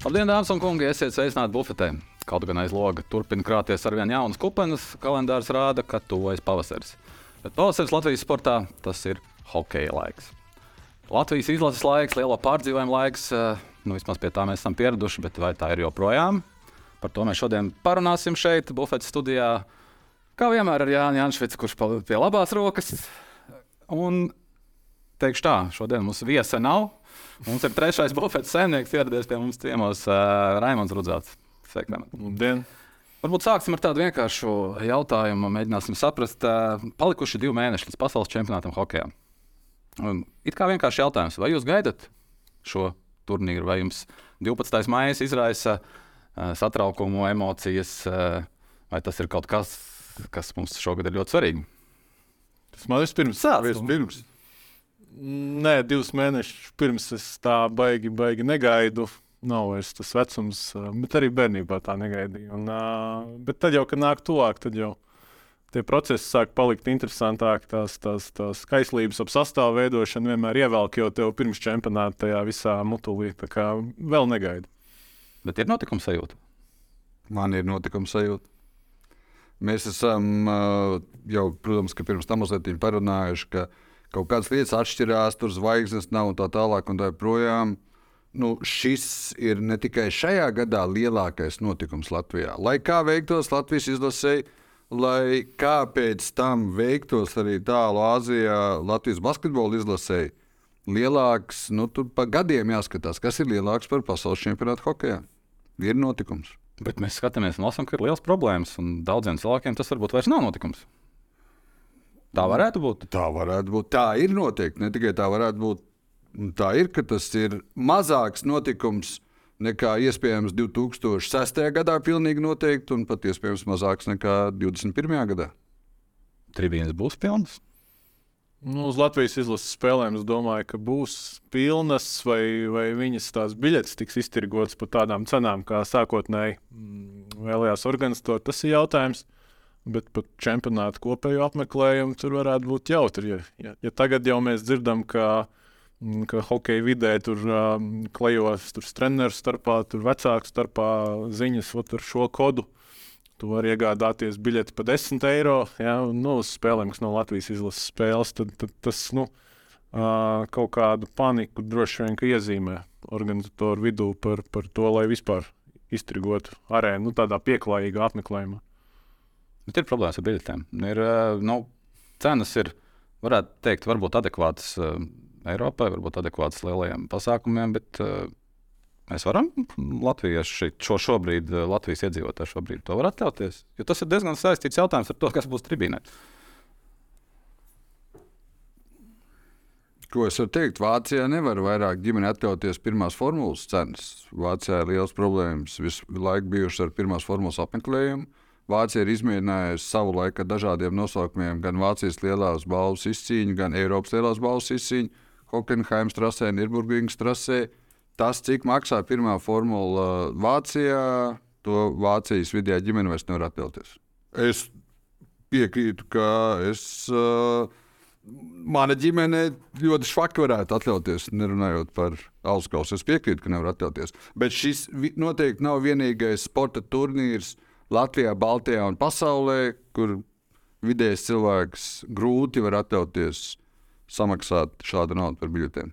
Labdien, dāmas un kungi! Esiet sveicināti bufetē. Kaut gan aiz loga turpina krāties ar vien jaunas kupenes, kalendārs rāda, ka tuvojas pavasaris. Bet pavasaris Latvijas sportā tas ir hokeja laiks. Latvijas izlases laiks, lielo pārdzīvojumu laiks, eh, nu vismaz pie tā mēs esam pieraduši, bet vai tā ir joprojām? Par to mēs šodien parunāsim šeit, bufetes studijā. Kā vienmēr ar Jānis Janšvicu, kurš paliek pie labās rokas. Un teikšu tā, šodien mums viesa nav. Mums ir trešais bufetes saimnieks ieradies pie mums ciemos uh, Raimons Rudzāts. Sveiki. Labdien! Varbūt sāksim ar tādu vienkāršu jautājumu. Mēģināsim saprast, uh, palikuši divi mēneši līdz pasaules čempionātam hokeja. Un it kā vienkārši jautājums, vai jūs gaidat šo turnīru, vai jums 12. maija izraisa uh, satraukumu, emocijas, uh, vai tas ir kaut kas, kas mums šogad ir ļoti svarīgi? Tas man ir pirms. Sāc, pirms. Nē, divus mēnešus pirms es tā baigi, baigi negaidu. Nav vairs tas vecums, bet arī bērnībā tā negaidīju. Un, bet tad jau, kad nāk tuvāk, tad jau tie procesi sāk palikt interesantāki. Tās, tās, tās kaislības ap sastāvu veidošanu vienmēr ievelk jau tev pirms čempionāta tajā visā mutulī. Tā kā vēl negaidu. Bet ir notikums sajūta. Man ir notikums sajūta. Mēs esam jau, protams, pirms tam mazliet parunājuši, ka kaut kādas lietas atšķirās, tur zvaigznes nav un tā tālāk. Un tā projām. Nu, šis ir ne tikai šajā gadā lielākais notikums Latvijā. Lai kā veiktos Latvijas izlasē, lai kā pēc tam veiktos arī tālu Āzijā, Latvijas basketbola izlasē, lielāks, nu, tur pa gadiem jāskatās, kas ir lielāks par pasaules čempionātu hokeja. Ir notikums. Bet mēs skatāmies un lasām, ka ir liels problēmas, daudziem cilvēkiem tas varbūt vairs nav notikums. Tā varētu būt. Tā varētu būt. Tā ir noteikti. Ne tikai tā varētu būt. Tā ir, ka tas ir mazāks notikums nekā iespējams 2006. gadā, pilnīgi noteikti, un pat iespējams mazāks nekā 21. gadā. Tribīnas būs pilnas. Nu, uz Latvijas izlases spēlēm es domāju, ka būs pilnas, vai, vai viņas tās biļetes tiks iztirgotas par tādām cenām, kā sākotnēji mm, vēlējās organizēt. Tas ir jautājums. Uh, Bet pat čempionāta kopējo apmeklējumu tur varētu būt jautri. Ja, ja, ja tagad jau mēs dzirdam, ka, mm, ka hokeja vidē tur um, klejos tur treneru starpā, tur vecāku starpā ziņas ar šo kodu. Tu vari iegādāties biļeti par 10 eiro. Ja, nu, uz spēlēm, kas no Latvijas izlases spēles, tad, tad tas nu, uh, kaut kādu paniku droši vien iezīmē organizatoru vidū par, par to, lai vispār iztrigotu arēnu nu, tādā pieklājīgā apmeklējumā. Bet ir problēmas ar biļetēm. Ir, nu, cenas ir, varētu teikt, varbūt adekvātas Eiropai, varbūt adekvātas lielajiem pasākumiem, bet mēs varam latvieši šo šobrīd, Latvijas iedzīvotāji šobrīd to var atļauties. Jo tas ir diezgan saistīts jautājums ar to, kas būs tribīnē. Ko es varu teikt? Vācijā nevar vairāk ģimeni atļauties pirmās formulas cenas. Vācijā ir liels problēmas visu laiku bijušas ar pirmās formulas apmeklējumu. Vācija ir izmēģinājusi savu laiku dažādiem nosaukumiem, gan Vācijas lielās balvas izcīņu, gan Eiropas lielās balvas izcīņu, Hockenheimas trasē, Nürburgringas trasē. Tas, cik maksā pirmā formula Vācijā, to Vācijas vidējā ģimene vairs nevar atļauties. Es piekrītu, ka es. Uh, Mana ģimene ļoti švaki varētu atļauties, nerunājot par Auskausu. Es piekrītu, ka nevar atļauties. Bet šis noteikti nav vienīgais sporta turnīrs, uh, Latvijā, Baltijā un pasaulē, kur vidējais cilvēks grūti var atļauties samaksāt šādu naudu par biļetēm.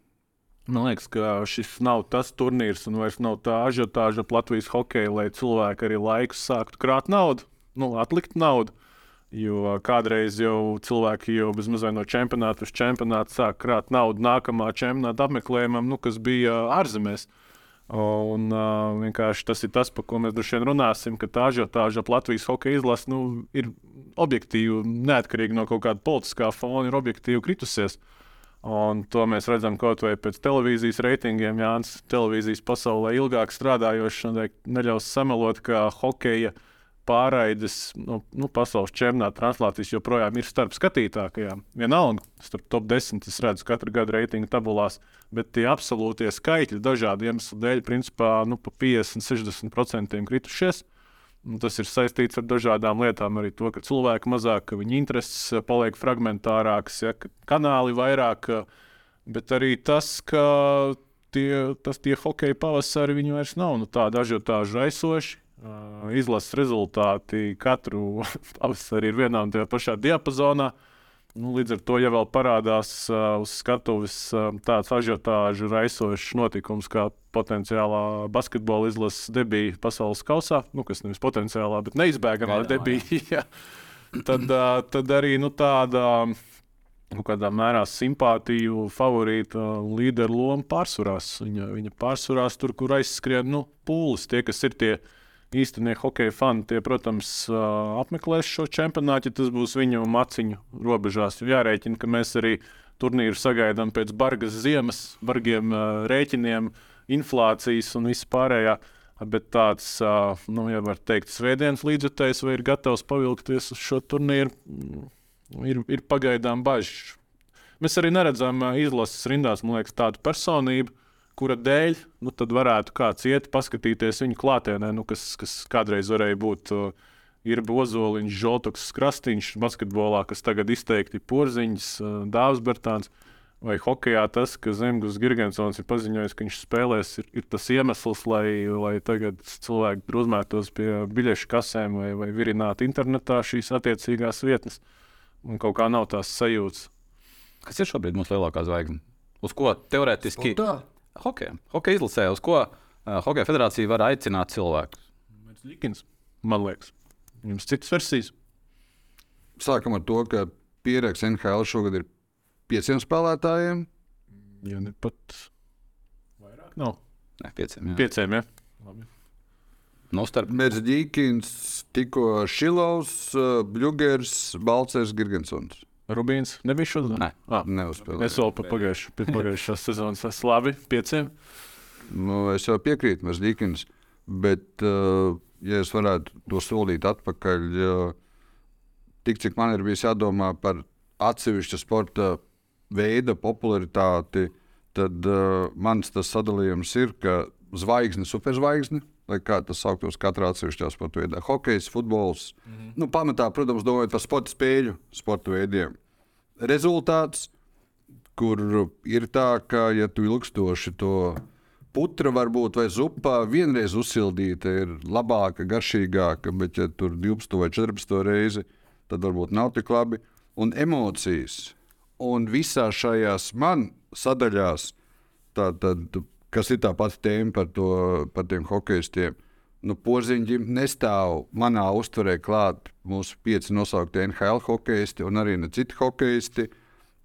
Man liekas, ka šis nav tas turnīrs, un vairs nav tā ažiotāža Latvijas hokeju, lai cilvēki arī laikus sāktu krāt naudu, nu, atlikt naudu. Jo kādreiz jau cilvēki jau bezmazliet no čempionāta uz čempionātu sāk krāt naudu nākamā čempionāta apmeklējumam, nu, kas bija ārzemēs. Uh, Un, uh, vienkārši tas ir tas, par ko mēs droši vien runāsim, ka tā ažiotāža ap Latvijas hokeja izlasi nu, ir objektīvi, neatkarīgi no kaut kāda politiskā fona, ir objektīvi kritusies. Un to mēs redzam kaut vai pēc televīzijas reitingiem. Jānis televīzijas pasaulē ilgāk strādājošs neļaus samelot, ka hokeja uh, pārraides, nu, nu, pasaules čempionāta translācijas joprojām ir starp skatītākajām. Vienalga, starp top 10 es redzu katru gadu reitingu tabulās, bet tie absolūtie skaitļi dažādu iemeslu dēļ, principā, nu, pa 50-60% kritušies. Tas ir saistīts ar dažādām lietām, arī to, ka cilvēki mazāk, ka viņu intereses paliek fragmentārākas, ja, ka kanāli vairāk, bet arī tas, ka tie, tas tie hokeja pavasari vairs nav nu, tādi ažiotāži raisoši. Uh, izlases rezultāti katru pavasari ir vienā un tajā pašā diapazonā. Nu, līdz ar to, ja vēl parādās uh, uz skatuves uh, tāds ažiotāžu raisošs notikums, kā potenciālā basketbola izlases debija pasaules kausā, nu, kas nevis potenciālā, bet neizbēgamā debija, tad, uh, tad arī nu, tāda nu, kādā mērā simpātiju favorīta līderu loma pārsvarās. Viņa, viņa pārsvarās tur, kur aizskrien nu, pūles, tie, kas ir tie īstenie hokeja fani. Tie, protams, apmeklēs šo čempionātu, ja tas būs viņu maciņu robežās. Jārēķina, ka mēs arī turnīru sagaidām pēc bargas ziemas, bargiem rēķiniem, inflācijas un vispārējā. Bet tāds, nu, ja var teikt, svētdienas līdzekļs vai ir gatavs pavilkties uz šo turnīru, ir, ir pagaidām bažas. Mēs arī neredzam izlases rindās, man liekas, tādu personību, kura dēļ nu, varētu kāds iet, paskatīties viņu klātienē, nu, kas, kas kādreiz varēja būt. Uh, ir Bozoliņš, Žotoks, Krastīņš, basketbolā, kas tagad izteikti porziņš, uh, Dārzs Bertāns. Vai hokeja tas, ka Zemgus Gigantsons ir paziņojis, ka viņš spēlēs, ir, ir tas iemesls, lai, lai tagad cilvēki uzmētos pie biļešu kasēm vai, vai virinātu internetā šīs attiecīgās vietnes. Un kaut kā nav tās sajūtas. Kas ir šobrīd mūsu lielākā zvaigzne? Uz ko teorētiski? Sportā? Hokeja. Hokeja izlasē, uz ko uh, Hokeja federācija var aicināt cilvēkus? Likins, man liekas. Jums citas versijas? Sākam ar to, ka pieraksts NHL šogad ir pieciem spēlētājiem. Ja ne pat vairāk nav. Ne, pieciem. Jā. Pieciem, ja. Labi. No starp Mērķis, tikko Šilovs, Bļūgers, Balcers, Girgensons. Rubīns nebija šodien? Nē, ah, neuzspēlēju. Es vēl par pagājušā, pagājušās sezonas esmu labi, pieciem. Nu, es jau piekrītu, Mēs Dīkins, bet, uh, ja es varētu to solīt atpakaļ, uh, tik cik man ir bijis jādomā par atsevišķa sporta veida popularitāti, tad uh, mans tas sadalījums ir, ka zvaigzne, superzvaigzne, lai kā tas sauktos katrā atsevišķā sporta veidā. Hokejs, futbols. Mm -hmm. nu, pamatā, protams, domājot par sporta spēļu, sporta veidiem. Rezultāts, kur ir tā, ka, ja tu ilgstoši to putra varbūt vai zupā vienreiz uzsildīta, ir labāka, garšīgāka, bet ja tur 12 vai 14 reizi, tad varbūt nav tik labi. Un emocijas. Un visā šajās man sadaļās, tātad kas ir tā pati tēma par, to, par tiem hokeistiem. Nu, Porziņģim nestāv manā uztverē klāt mūsu pieci nosauktie NHL hokeisti un arī ne citi hokeisti.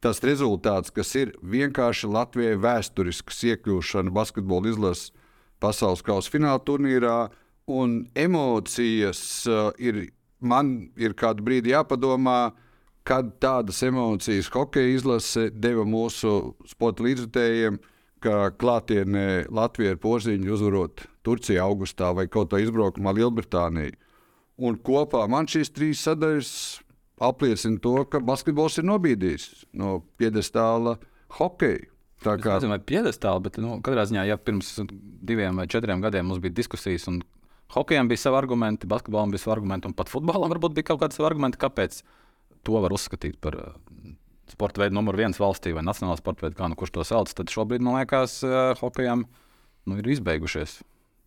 Tas rezultāts, kas ir vienkārši Latvijai vēsturisks iekļūšana basketbola izlases pasaules kausa fināla turnīrā, un emocijas uh, ir, man ir kādu brīdi jāpadomā, kad tādas emocijas hokeja izlase deva mūsu sporta līdzjutējiem ka klātienē Latvija ir pozīņa uzvarot Turciju augustā vai kaut kā izbraukumā Lielbritāniju. Un kopā man šīs trīs sadaļas apliecina to, ka basketbols ir nobīdījis no piedestāla hokeja. Tā kā tas ir piedestāli, bet nu, katrā ziņā, ja pirms diviem vai četriem gadiem mums bija diskusijas, un hokejam bija savi argumenti, basketbolam bija savi argumenti, un pat futbolam varbūt bija kaut kādi savi argumenti, kāpēc to var uzskatīt par sporta veidu numur viens valstī vai nacionālā sporta veidu, kā nu kurš to sauc, tad šobrīd man liekas, hokejam nu, ir izbeigušies.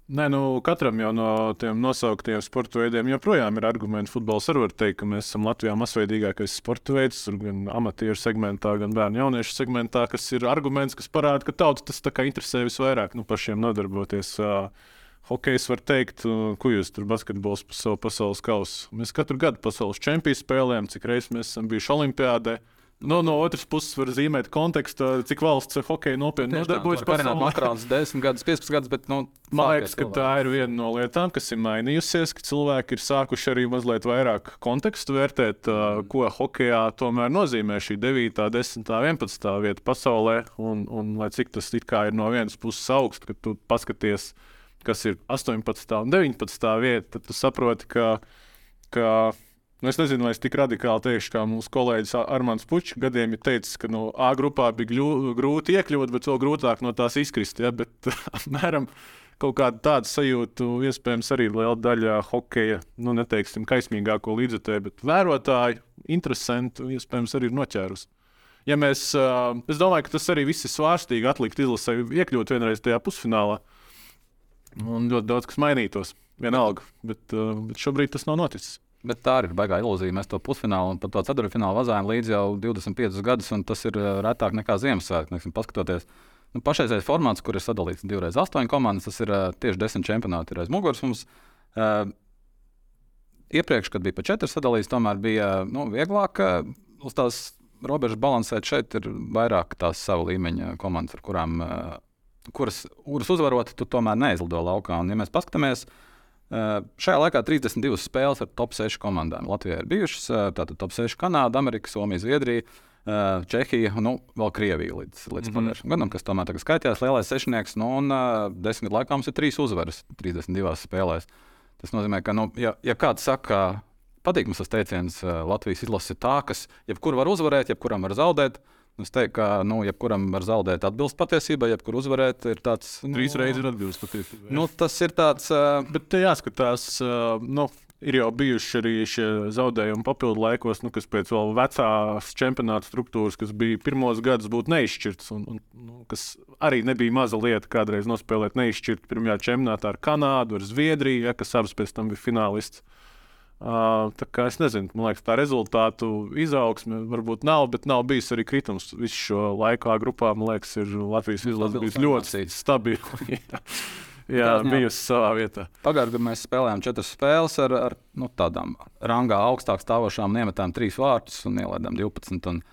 Nē, nu, katram jau no tiem nosauktiem sporta veidiem joprojām ir argumenti. Futbols arī var teikt, ka mēs esam Latvijā masveidīgākais sporta veids, gan amatieru segmentā, gan bērnu jauniešu segmentā, kas ir arguments, kas parāda, ka tauta tas interesē visvairāk nu, pašiem nodarboties. Uh, Hokejs var teikt, ko jūs tur basketbols par savu pasaules kausu. Mēs katru gadu pasaules čempionu spēlējam, cik reizes mēs esam bijuši Olimpijādē. Nu, no otras puses, var zīmēt kontekstu, cik valsts hokeja nopietni nodarbojas ar to. Makrons 10 gadus, 15 gadus, bet nu, man liekas, ka tā ir viena no lietām, kas ir mainījusies, ka cilvēki ir sākuši arī mazliet vairāk kontekstu vērtēt, mm. ko hokejā tomēr nozīmē šī 9, 10, 11 vieta pasaulē, un, un lai cik tas ir no vienas puses augsts, kad tu paskaties, kas ir 18 un 19 vieta, tad tu saproti, ka, ka Nu, es nezinu, vai es tik radikāli teikšu, kā mūsu kolēģis Armāns Puķis gadiem ir teicis, ka no A grupā bija gļu, grūti iekļūt, bet vēl grūtāk no tās izkrist. Ja? Bet, apmēram, kaut kāda tāda sajūta, iespējams, arī liela daļa hokeja, nu, neteiksim, kaismīgāko līdzekļu, bet vērotāju, interesantu, iespējams, arī ir noķērusi. ja mēs, es domāju, ka tas arī viss ir svārstīgi atlikt izlasē, iekļūt vienreiz tajā pusfinālā. Un ļoti daudz kas mainītos. Vienalga, bet, bet šobrīd tas nav noticis. Bet tā ir baigā ilūzija. Mēs to pusfinālu un pat to ceturtfinālu vazājam līdzi jau 25 gadus, un tas ir retāk nekā Ziemassvētku. Paskatoties, nu, pašreizējais formāts, kur ir sadalīts divreiz astoņas komandas, tas ir uh, tieši desmit čempionāti aiz muguras. Mums, uh, iepriekš, kad bija pa četras sadalīts, tomēr bija nu, vieglāk uz tās robežas balansēt. Šeit ir vairāk tās savu līmeņa komandas, ar kurām, uh, kuras, kuras uzvarot, tu tomēr neizlido laukā. Un, ja mēs paskatāmies, Uh, šajā laikā 32 spēles ar top 6 komandām. Latvijā ir bijušas tātad top 6 Kanāda, Amerika, Somija, Zviedrija, Čehija, nu, vēl Krievija līdz, līdz mm -hmm. pagājušajam gadam, kas tomēr tagad skaitījās lielais sešnieks. Nu, un uh, desmit laikā mums ir trīs uzvaras 32 spēlēs. Tas nozīmē, ka, nu, ja, ja kāds saka, patīk mums tas teiciens, uh, Latvijas izlase ir tā, kas jebkuru var uzvarēt, jebkuram var zaudēt. Uh, Es teiktu, ka nu, jebkuram var zaudēt atbilst patiesībai, jebkur uzvarēt ir tāds. Nu, Trīs reizes ir atbilst patiesībai. Nu, tas ir tāds. Uh, Bet te jāskatās. Uh, nu. Ir jau bijuši arī šie zaudējumi papildu laikos, nu, kas pēc vēl vecās čempionāta struktūras, kas bija pirmos gadus, būtu neizšķirts. Un, un, nu, kas arī nebija maza lieta kādreiz nospēlēt neizšķirtu pirmajā čempionātā ar Kanādu, ar Zviedriju, ja, kas abas pēc tam bija finālists. Uh, tā kā es nezinu, man liekas, tā rezultātu izaugsme varbūt nav, bet nav bijis arī kritums. Visu šo laiku grupā, man liekas, ir Latvijas izlase bijusi ļoti stabila. Jā, bijusi savā vietā. Pagājušajā gadā mēs spēlējām četras spēles ar, ar nu, tādām rangā augstāk stāvošām, iemetām trīs vārtus un ielaidām 12. Un,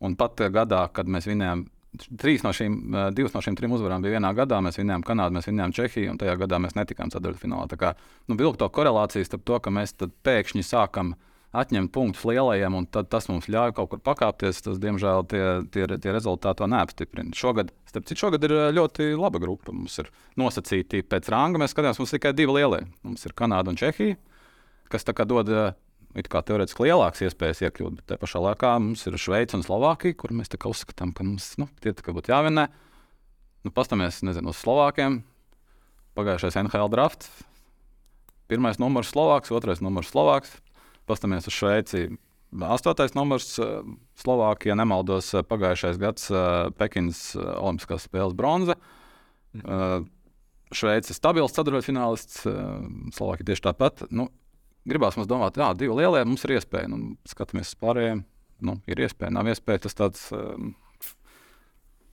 un pat gadā, kad mēs vinējām Trīs no šīm, divas no šīm trim uzvarām bija vienā gadā. Mēs vinējām Kanādu, mēs vinējām Čehiju, un tajā gadā mēs netikām ceturtfinālā. Tā kā nu, vilkt to korelāciju starp to, ka mēs pēkšņi sākam atņemt punktus lielajiem, un tas mums ļauj kaut kur pakāpties. Tas, diemžēl, tie, tie, tie rezultāti to neapstiprina. Šogad, starp citu, šogad ir ļoti laba grupa. Mums ir nosacīti pēc ranga. Mēs skatāmies, mums ir tikai divi lielie. Mums ir Kanāda un Čehija, kas dod it kā teorētiski lielākas iespējas iekļūt, bet te pašā laikā mums ir Šveice un Slovākija, kur mēs uzskatām, ka mums nu, tie būtu jāvienē. Nu, Pastāmies uz Slovākiem. Pagājušais NHL drafts. Pirmais numurs Slovāks, otrais numurs Slovāks. Pastāmies uz Šveici. Astotais numurs Slovākija, ja nemaldos, pagājušais gads Pekinas Olimpiskās spēles bronza. Mm. Šveice ir stabils ceturtfinālists, Slovākija tieši tāpat. Nu, gribās mums domāt, ka divi lielie mums ir iespēja. Nu, skatāmies uz pārējiem, nu, ir iespēja, nav iespēja. Tas tāds, um,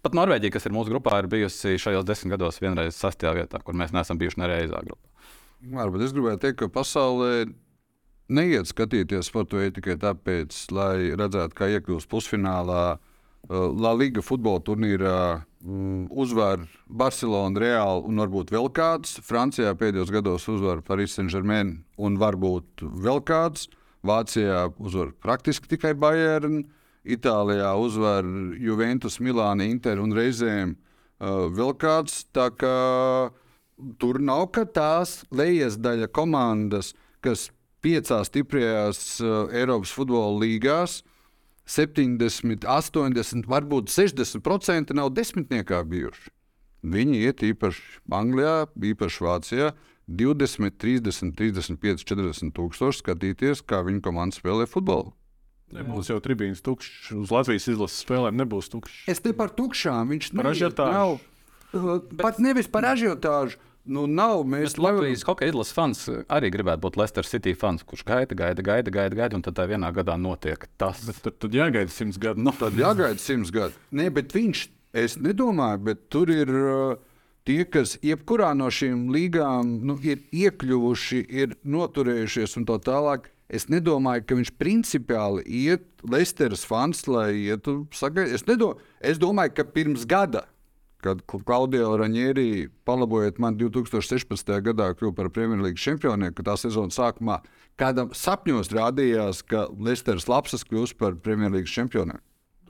pat Norvēģija, kas ir mūsu grupā, ir bijusi šajos desmit gados vienreiz sastajā vietā, kur mēs neesam bijuši nereizā grupā. Varbūt es gribēju teikt, ka pasaulē neiet skatīties sporta veidu tikai tāpēc, lai redzētu, kā iekļūst pusfinālā. Uh, La Liga futbola turnīrā uzvar Barcelona, Reāli un varbūt vēl kāds. Francijā pēdējos gados uzvar Paris Saint-Germain un varbūt vēl kāds. Vācijā uzvar praktiski tikai Bayern, Itālijā uzvar Juventus, Milāna, Inter un reizēm uh, vēl kāds. Tur nav tās lejas daļa komandas, kas piecās stiprajās uh, Eiropas futbola līgās 70, 80, varbūt 60% nav desmitniekā bijuši. Viņi iet īpaši Anglijā, īpaši Vācijā. 20, 30, 35, 40 tūkstoši skatīties, kā viņa komanda spēlē futbolu. Nebūs jau tribīnas tukšs. Uz Latvijas izlases spēlēm nebūs tukšs. Es te par tukšām. Viņš par ažiotāžu. Nav, pat nevis par ažiotāžu. Nu, nav. Mēs tam Latvijas hokeja izlases fans arī gribētu būt Leicester City fans, kurš gaida, gaida, gaida, gaida, gaida un tad tā vienā gadā notiek tas. Bet tad, tad jāgaida simts gadi. Nu, tad jāgaida simts gadi. Nē, bet viņš, es nedomāju, bet tur ir. Uh, tie, kas jebkurā no šīm līgām nu, ir iekļuvuši, ir noturējušies un tā tālāk, es nedomāju, ka viņš principiāli iet Leicesteras fans, lai ietu sagaidīt. Es, nedo, es domāju, ka pirms gada kad Klaudija Raņēri, palabojot man 2016. gadā, kļuva par Premjerlīgas čempionu, ka tā sezonas sākumā kādam sapņos rādījās, ka Leicesters Lapsas kļūs par Premjerlīgas čempionu.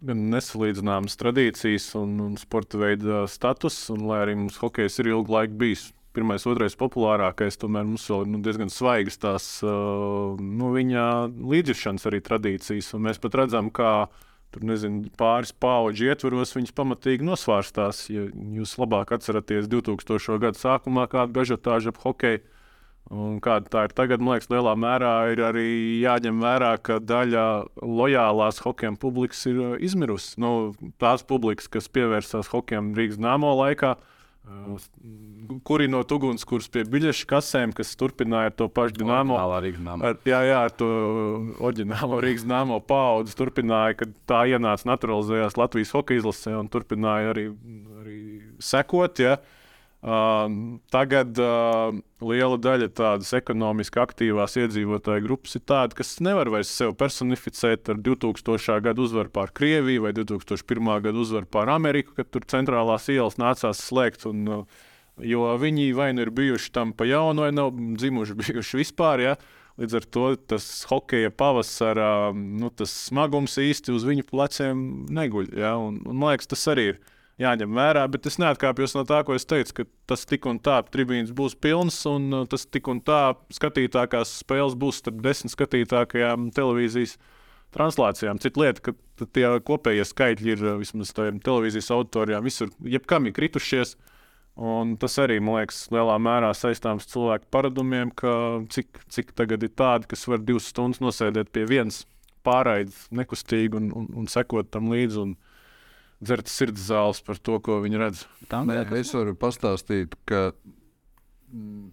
Gan nesalīdzināmas tradīcijas un, un sporta veida status, un lai arī mums hokejs ir ilgu laiku bijis pirmais, otrais populārākais, tomēr mums vēl ir nu, diezgan svaigas tās uh, nu, viņa līdzjūšanas arī tradīcijas. Un mēs pat redzam, kā tur nezinu, pāris pauģu ietvaros viņas pamatīgi nosvārstās. Ja jūs labāk atceraties 2000. gada sākumā, kāda bija ažiotāža ap hokeju, Un kāda tā ir tagad, man liekas, lielā mērā ir arī jāņem vērā, ka daļa lojālās hokeja publikas ir uh, izmirusi. Nu, tās publikas, kas pievērsās hokejam Rīgas nāmo laikā, uh, kuri no ugunskurs pie biļešu kasēm, kas turpināja to pašu dīnāmo. Jā, jā, ar to oriģinālo Rīgas nāmo paudzi turpināja, kad tā ienāca naturalizējās Latvijas hokeja izlasē un turpināja arī, arī sekot. Ja. Uh, Uh, tagad uh, liela daļa tādas ekonomiski aktīvās iedzīvotāju grupas ir tāda, kas nevar vairs sevi personificēt ar 2000. gada uzvaru pār Krieviju vai 2001. gada uzvaru pār Ameriku, kad tur centrālās ielas nācās slēgt. Un, uh, jo viņi vai nu ir bijuši tam pa jaunu, vai nav dzimuši bijuši vispār. Ja? Līdz ar to tas hokeja pavasara nu, tas smagums īsti uz viņu pleciem neguļ. Ja? Un, un, man liekas, tas arī ir jāņem vērā. Bet es neatkāpjos no tā, ko es teicu, ka tas tik un tā tribīns būs pilns, un uh, tas tik un tā skatītākās spēles būs starp desmit skatītākajām televīzijas translācijām. Cita lieta, ka tie kopējie skaitļi ir uh, vismaz tādiem televīzijas auditorijām visur, jebkam ir kritušies. Un tas arī, man liekas, lielā mērā saistāms cilvēku paradumiem, ka cik, cik tagad ir tādi, kas var divas stundas nosēdēt pie vienas pārraides, nekustīgi un, un, un sekot tam līdzi. Un, dzert sirds zāles par to, ko viņi redz. Tā, Nē, es varu pastāstīt, ka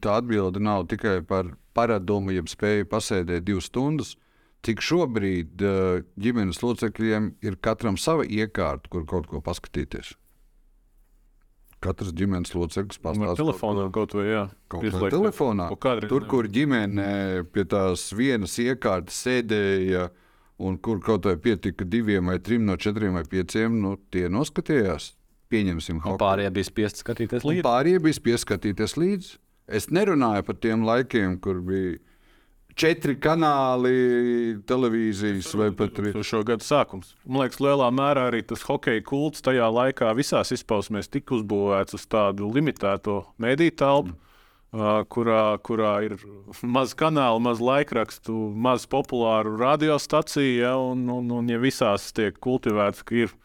tā atbilde nav tikai par paradumu, jeb spēju pasēdēt divas stundas. Cik šobrīd uh, ģimenes locekļiem ir katram sava iekārta, kur kaut ko paskatīties? Katrs ģimenes loceklis pastāv telefonā kaut vai jā. Kaut vai telefonā. Tur, kur ģimene pie tās vienas iekārtas sēdēja uh, un kur kaut vai pietika diviem vai trim no četriem vai pieciem, nu, tie noskatījās. Pieņemsim, ka pārējie bija spiest skatīties līdzi. Pārējie bija spiest skatīties līdzi. Es nerunāju par tiem laikiem, kur bija četri kanāli, televīzijas vai pat arī šo gadu sākums. Man liekas, lielā mērā arī tas hokeja kults tajā laikā visās izpausmēs tika uzbūvēts uz tādu limitēto mediju telpu. Mm kurā, kurā ir maz kanālu, maz laikrakstu, maz populāru radiostaciju. Ja, un, un, un ja visās tiek kultivēts, ka ir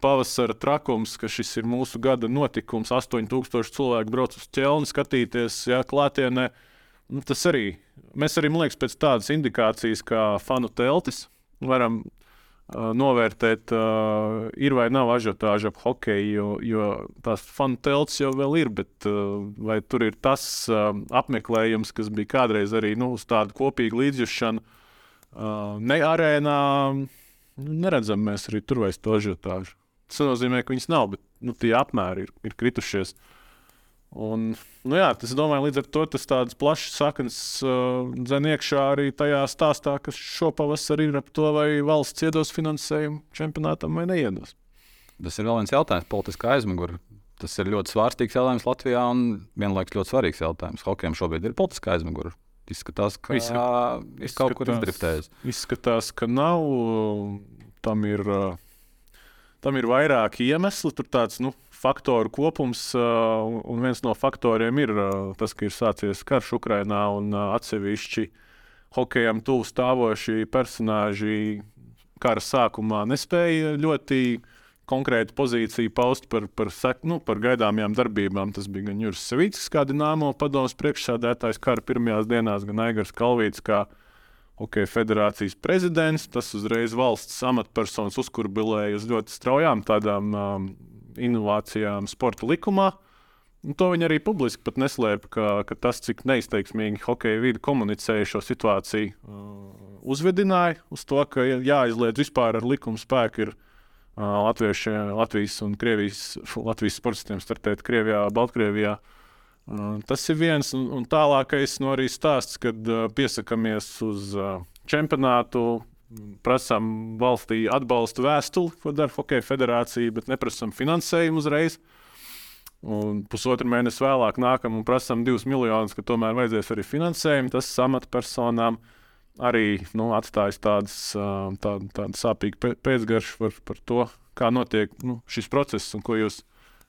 pavasara trakums, ka šis ir mūsu gada notikums, 8000 cilvēku brauc uz ķelni skatīties ja, klātienē. Nu, tas arī mēs arī, man liekas, pēc tādas indikācijas kā fanu teltis varam novērtēt, uh, ir vai nav ažiotāža ap hokeju, jo, jo tās fanu telts jau ir, bet uh, vai tur ir tas uh, apmeklējums, kas bija kādreiz arī nu, uz tādu kopīgu līdzjūšanu, uh, ne arēnā, nu, neredzam mēs arī tur vairs to ažiotāžu. Tas nozīmē, ka viņas nav, bet nu, tie apmēri ir, ir kritušies. Uh, Un, nu jā, tas, domāju, līdz ar to tas tāds plašs saknes uh, dzen iekšā arī tajā stāstā, kas šopavasar ir ap to, vai valsts iedos finansējumu čempionātam vai neiedos. Tas ir vēl viens jautājums, politiskā aizmugure. Tas ir ļoti svārstīgs jautājums Latvijā un vienlaikus ļoti svarīgs jautājums. Hokejam šobrīd ir politiskā aizmugure. Izskatās, ka viņš ir kaut kur izdriftējis. Izskatās, ka nav. Tam ir, tam ir vairāki iemesli. Tur tāds, nu, faktoru kopums, un viens no faktoriem ir tas, ka ir sācies karš Ukrajinā un atsevišķi hokejam tuvu stāvošie personāļi kara sākumā nespēja ļoti konkrētu pozīciju paust par, par, sek, nu, par gaidāmajām darbībām. Tas bija gan Juris Savīts, kā Dienāmo padomus priekšsādētājs kara pirmajās dienās, gan Aigars Kalvīts, kā Hokeja federācijas prezidents. Tas uzreiz valsts amatpersonas uzkurbilēja uz ļoti straujām tādām um, inovācijām sporta likumā. Un to viņi arī publiski neslēpa, ka, ka tas, cik neizteiksmīgi hokeja vidi komunicēja šo situāciju, uh, uzvedināja uz to, ka jāizliedz vispār ar likuma spēku ir uh, Latvieši, Latvijas un Krievijas, Latvijas sportistiem startēt Krievijā, Baltkrievijā. Uh, tas ir viens, un, un tālākais no arī stāsts, kad uh, piesakāmies uz uh, čempionātu prasām valstī atbalstu vēstuli, ko dara Hokeja federācija, bet neprasām finansējumu uzreiz. Un pusotru mēnesi vēlāk nākam un prasām divus miljonus, ka tomēr vajadzēs arī finansējumu. Tas amatpersonām arī nu, atstājis tādas, tādu, tādu sāpīgu pēcgaršu par, par to, kā notiek nu, šis process un ko jūs,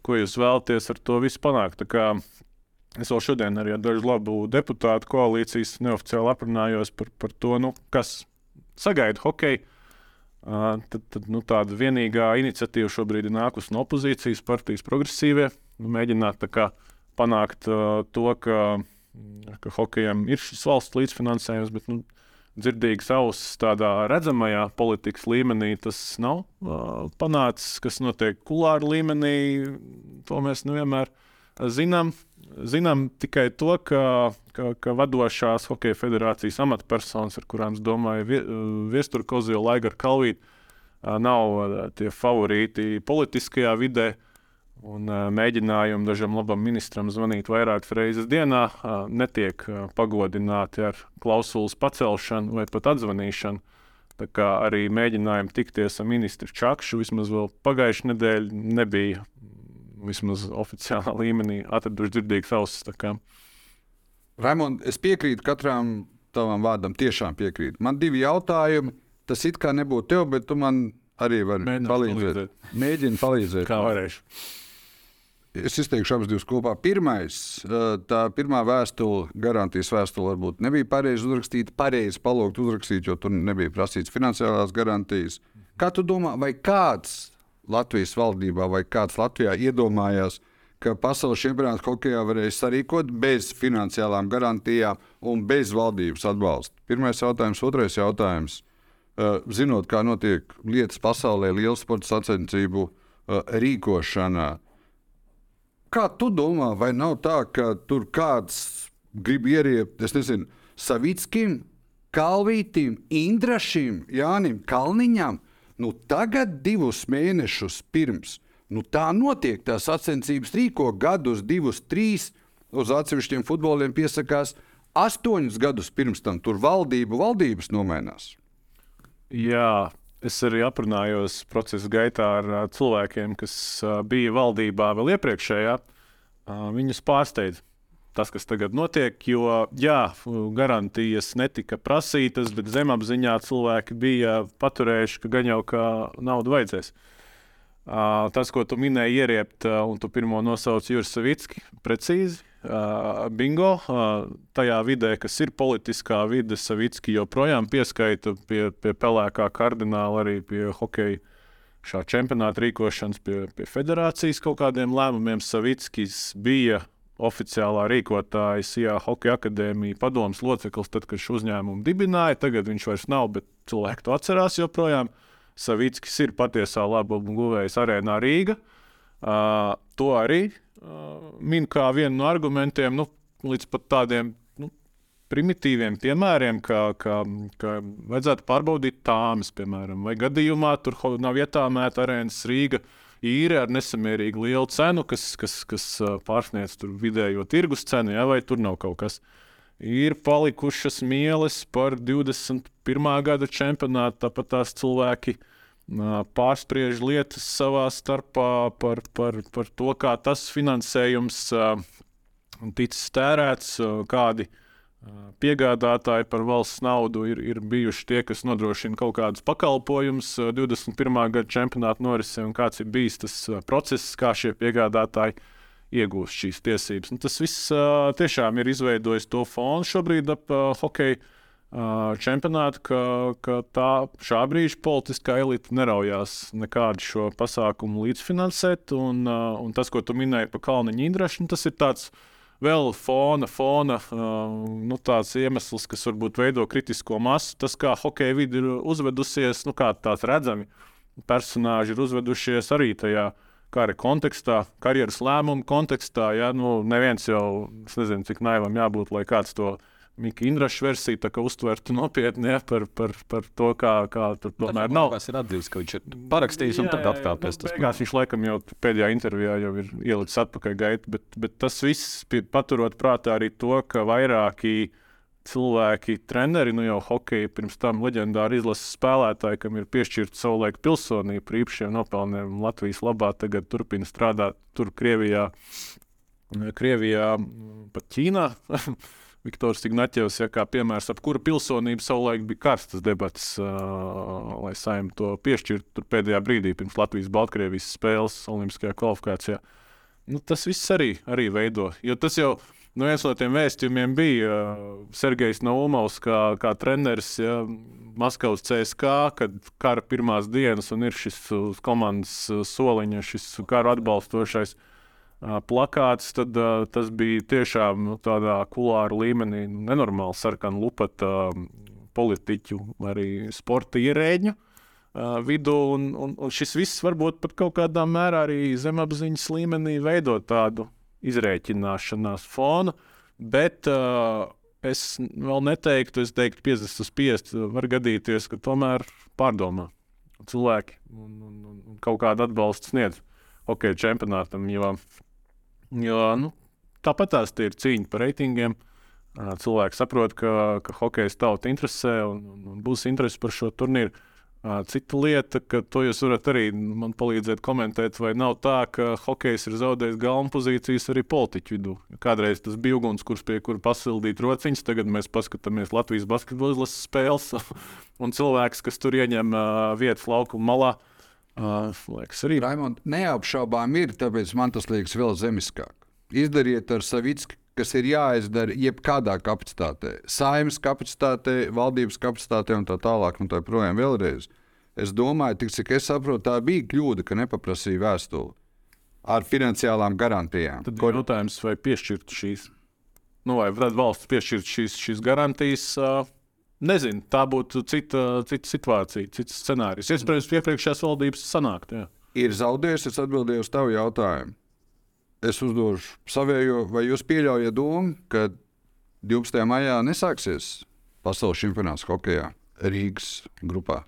ko jūs vēlaties ar to visu panākt. Es vēl šodien arī ar dažu labu deputātu koalīcijas neoficiāli aprunājos par, par to, nu, kas sagaidu hokeju. Uh, tad, tad nu, tāda vienīgā iniciatīva šobrīd ir nākusi no opozīcijas partijas progresīvie. Nu, mēģināt kā, panākt uh, to, ka ka hokejam ir šis valsts līdzfinansējums, bet nu, dzirdīgas ausis tādā redzamajā politikas līmenī tas nav uh, panācis. Kas notiek kulāra līmenī, to mēs nevienmēr zinām. Zinām tikai to, ka, ka, ka vadošās hokeja federācijas amatpersonas, ar kurām es domāju, Viestura Kozila, Laiga Kalvīta, nav tie favorīti politiskajā vidē. Un mēģinājumi dažam labam ministram zvanīt vairākas reizes dienā netiek pagodināti ar klausulas pacelšanu vai pat atzvanīšanu. Tā kā arī mēģinājumi tikties ar ministru Čakšu vismaz vēl pagājušajā nedēļā nebija vismaz oficiālā līmenī atraduši dzirdīgas ausis. Raimond, es piekrītu katram tavam vārdam, tiešām piekrītu. Man divi jautājumi. Tas it kā nebūtu tev, bet tu man arī vari Mēģināt palīdzēt. palīdzēt. Mēģini palīdzēt. Kā varēšu? Es izteikšu abas divas kopā. Pirmais, tā pirmā vēstule, garantijas vēstule, varbūt nebija pareizi uzrakstīta, pareizi palūgt uzrakstīt, jo tur nebija prasīts finansiālās garantijas. Kā tu domā, vai kāds Latvijas valdībā vai kāds Latvijā iedomājās, ka pasaules čempionāts hokeja varēs sarīkot bez finansiālām garantijām un bez valdības atbalsta? Pirmais jautājums, otrais jautājums. Zinot, kā notiek lietas pasaulē, lielu sporta sacensību rīkošanā, Kā tu domā, vai nav tā, ka tur kāds grib ieriept, es nezinu, Savickim, Kalvītam, Indrašam, Jānim Kalniņam? Nu, tagad, divus mēnešus pirms, nu, tā notiek. Tās sacensības rīko gadus, divus, trīs. Uz atsevišķiem futboliem piesakās astoņus gadus pirms tam. Tur valdību valdības nomainās. Jā, Es arī aprunājos procesa gaitā ar cilvēkiem, kas bija valdībā vēl iepriekšējā. Viņus pārsteidz tas, kas tagad notiek, jo jā, garantijas netika prasītas, bet zemapziņā cilvēki bija paturējuši, ka gan jau kā naudu vajadzēs. Uh, tas, ko tu minēji, ieriept, uh, un tu pirmo nosauci Juris Savicki, precīzi. Uh, bingo, uh, tajā vidē, kas ir politiskā vide, Savicki joprojām pieskaita pie, pie pelēkā kardināla, arī pie hokeja šā čempionāta rīkošanas, pie, pie federācijas kaut kādiem lēmumiem. Savickis bija oficiālā rīkotāja SIA Hokeja akadēmija padomus loceklis, tad, kad šo uzņēmumu dibināja. Tagad viņš vairs nav, bet cilvēki to atcerās joprojām. Savickis ir patiesā labuma guvējs arēnā Rīgā. Uh, to arī uh, min kā vienu no argumentiem, nu, līdz pat tādiem nu, primitīviem piemēriem, kā, kā, kā vajadzētu pārbaudīt tāmas, piemēram, vai gadījumā tur nav ietāmēta arēnas Rīga. Īri ar nesamērīgi lielu cenu, kas, kas, kas pārsniedz vidējo tirgus cenu, ja, vai tur nav kaut kas. Ir palikušas mieles par 21. gada čempionātu, tāpat tās cilvēki pārspriež lietas savā starpā par, par, par to, kā tas finansējums ticis tērēts, kādi piegādātāji par valsts naudu ir, ir bijuši tie, kas nodrošina kaut kādus pakalpojumus 21. gada čempionāta norisē, un kāds ir bijis tas process, kā šie piegādātāji iegūst šīs tiesības. Un tas viss tiešām ir izveidojis to fonu šobrīd ap hokeju čempionātu, ka, ka tā šā brīža politiskā elite neraujās nekādu šo pasākumu līdzfinansēt. Un, un tas, ko tu minēji par Kalniņa Indrašu, tas ir tāds vēl fona, fona nu, iemesls, kas varbūt veido kritisko masu. Tas, kā hokeja vidi ir uzvedusies, nu, kā tāds redzami personāži ir uzvedušies arī tajā kara kontekstā, karjeras lēmumu kontekstā. Ja? Nu, neviens jau, es nezinu, cik naivam jābūt, lai kāds to izdarītu Mika Indraša versija uztverta nopietni ja, par, par, par to, kā, kā tur tomēr nav. Tas ir atzīts, ka viņš ir parakstījis un jā, tad atkāpies. Nu, beigās viņš laikam jau pēdējā intervijā jau ir ielicis atpakaļ gaitu, bet, bet tas viss paturot prātā arī to, ka vairāki cilvēki, treneri, nu jau hokeja pirms tam leģendāri izlases spēlētāji, kam ir piešķirta savulaik pilsonība par īpašiem nopelniem Latvijas labā, tagad turpina strādāt tur Krievijā, Krievijā pat Ķīnā. Viktors Ignaķevs, ja, kā piemērs, ap kura pilsonību savulaik bija karstas debatas, uh, lai saimnu to piešķirtu pēdējā brīdī pirms Latvijas-Baltkrievijas spēles Olimpiskajā kvalifikācijā. Nu, tas viss arī, arī veido. Jo tas jau nu, viens no tiem vēstījumiem bija uh, Sergejs Naumovs, kā, kā treneris ja, Maskavas CSK, kad kara pirmās dienas un ir šis komandas soliņa, šis kara atbalstošais. Plakāts, tad uh, tas bija tiešām nu, tādā kulāra līmenī, nenormāli sarkana lupata uh, politiķu, arī sporta ierēģu uh, vidū. Un, un, un šis viss varbūt pat kaut kādā mērā arī zemapziņas līmenī veido tādu izrēķināšanās fonu. Bet uh, es vēl neteiktu, es teiktu, 50 uz 50 var gadīties, ka tomēr pārdomā cilvēki un, un, un kaut kādu atbalstu sniedz hokeja čempionātam. Jo Jo, nu, tāpat tās ir cīņa par reitingiem. Cilvēki saprot, ka, ka hokeja tauta interesē un, un, būs interesi par šo turnīru. Cita lieta, ka to jūs varat arī man palīdzēt komentēt, vai nav tā, ka hokejs ir zaudējis galvenā pozīcijas arī politiķu vidū. Kādreiz tas bija uguns, kurš pie kura pasildīt rociņas, tagad mēs paskatāmies Latvijas basketbola izlases spēles, un cilvēks, kas tur ieņem uh, vietas laukuma malā, uh, Uh, liekas, arī Raimond, neapšaubām ir, tāpēc man tas liekas vēl zemiskāk. Izdariet ar Savicku, kas ir jāizdara jebkādā kapacitātē, saimnes kapacitātē, valdības kapacitātē un tā tālāk. Un tā projām vēlreiz. Es domāju, tik, cik es saprotu, tā bija kļūda, ka nepaprasīja vēstuli ar finansiālām garantijām. Tad ir jautājums, vai piešķirt šīs, nu, vai valsts piešķirt šīs, šīs garantijas. Uh, Nezinu, tā būtu cita, cita situācija, cits scenārijs. Iespējams, iepriekšējās valdības sanākt. Jā. Ir zaudējis, es atbildēju uz tavu jautājumu. Es uzdošu savējo, vai jūs pieļaujat domu, ka 12. maijā nesāksies pasaules čempionāts hokeja Rīgas grupā?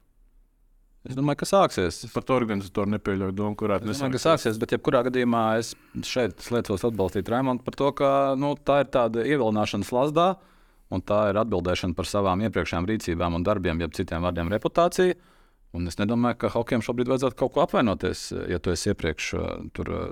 Es domāju, ka sāksies. Par to organizatoru nepieļauju domu, kurā tas nesāksies. sāksies. Bet, jebkurā gadījumā, es šeit liecos atbalstīt Raimondu par to, ka nu, tā ir tāda ievilināšanas lasdā. Uh, un tā ir atbildēšana par savām iepriekšējām rīcībām un darbiem, jeb citiem vārdiem reputācija. Un es nedomāju, ka hokejam šobrīd vajadzētu kaut ko apvainoties. Ja tu esi iepriekš uh, tur uh,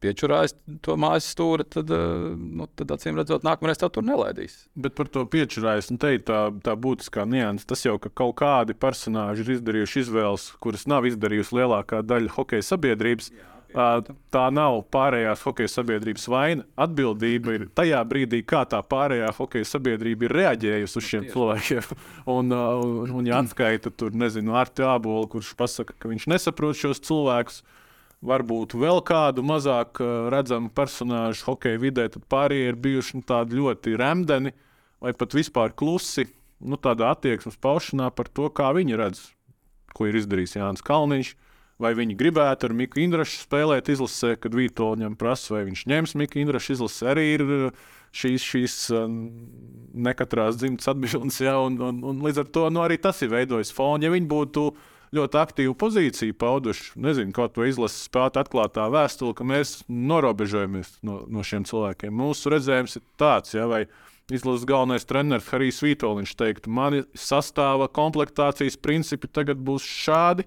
piečurājis to mājas stūri, tad, uh, nu, tad acīm redzot, nākamreiz tev tur nelaidīs. Bet par to piečurājis, nu, te ir tā, tā būtiskā nianses. Tas jau, ka kaut kādi personāļi ir izdarījuši izvēles, kuras nav izdarījusi lielākā daļa hokeja sabiedrības. Jā Tā nav pārējās hokeja sabiedrības vaina. Atbildība ir tajā brīdī, kā tā pārējā hokeja sabiedrība ir reaģējusi uz šiem cilvēkiem. Un, un, un ja atskaita tur, nezinu, Arti Ābolu, kurš pasaka, ka viņš nesaprot šos cilvēkus, varbūt vēl kādu mazāk redzamu personāžu hokeja vidē, tad pārējie ir bijuši nu, tādi ļoti remdeni vai pat vispār klusi. Nu, tādā attieksmes paušanā par to, kā viņi redz, ko ir izdarījis Jānis Kalniņš vai viņi gribētu ar Miku Indrašu spēlēt izlasē, kad Vītoļņam prasa, vai viņš ņems Miku Indrašu izlasē. Arī ir uh, šīs, šīs um, nekatrās dzimtas atbildes, ja, un, un, un līdz ar to nu, arī tas ir veidojis fonu. Ja viņi būtu ļoti aktīvu pozīciju pauduši, nezinu, kaut ko izlases spētu atklātā vēstule, ka mēs norobežojamies no, no šiem cilvēkiem. Mūsu redzējums ir tāds, ja, vai izlases galvenais treneris Harijs Vītoļņš teiktu, mani sastāva komplektācijas principi tagad būs šādi.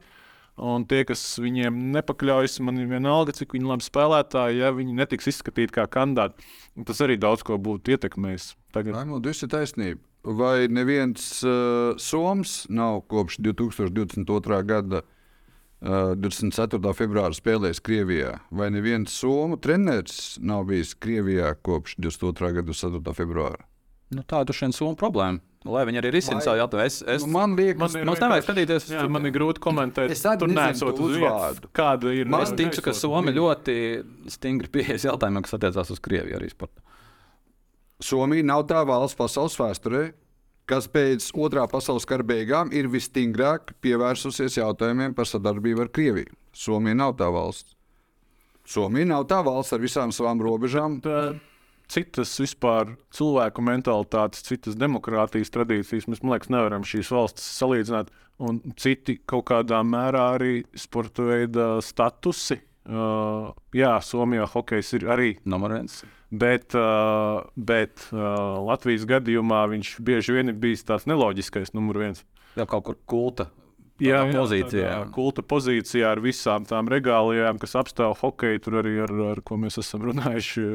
Un tie, kas viņiem nepakļaujas, man ir vienalga, cik viņi labi spēlētāji, ja viņi netiks izskatīti kā kandidāti. Tas arī daudz ko būtu ietekmējis. Tagad Raimond, jūs esat taisnība. Vai neviens uh, Soms nav kopš 2022. gada uh, 24. februāra spēlējis Krievijā? Vai neviens Somu treneris nav bijis Krievijā kopš 22. gada 24. februāra? Nu, tā ir šī Somu problēma. Lai viņi arī risina savu jautājumu. Es, es, nu, man liekas, man ir, mums nevajag skatīties. Jā, man ir grūti komentēt. Es tur nesot uz vārdu. Kāda ir? Man ticu, ka Somi ļoti stingri pieejas jautājumam, kas attiecās uz Krieviju arī sportā. Somija nav tā valsts pasaules vēsturē, kas pēc otrā pasaules kara beigām ir visstingrāk pievērsusies jautājumiem par sadarbību ar Krieviju. Somija nav tā valsts. Somija nav tā valsts ar visām savām robežām. Tā citas vispār cilvēku mentalitātes, citas demokrātijas tradīcijas. Mēs, man liekas, nevaram šīs valstis salīdzināt. Un citi kaut kādā mērā arī sporta veida statusi. Uh, jā, Somijā hokejs ir arī numur viens. Bet, uh, bet uh, Latvijas gadījumā viņš bieži vien ir bijis tāds neloģiskais numur viens. Jā, kaut kur kulta jā, jā, pozīcijā. Jā, kulta pozīcijā ar visām tām regālijām, kas apstāv hokeju, tur arī ar, ar ko mēs esam runājuši.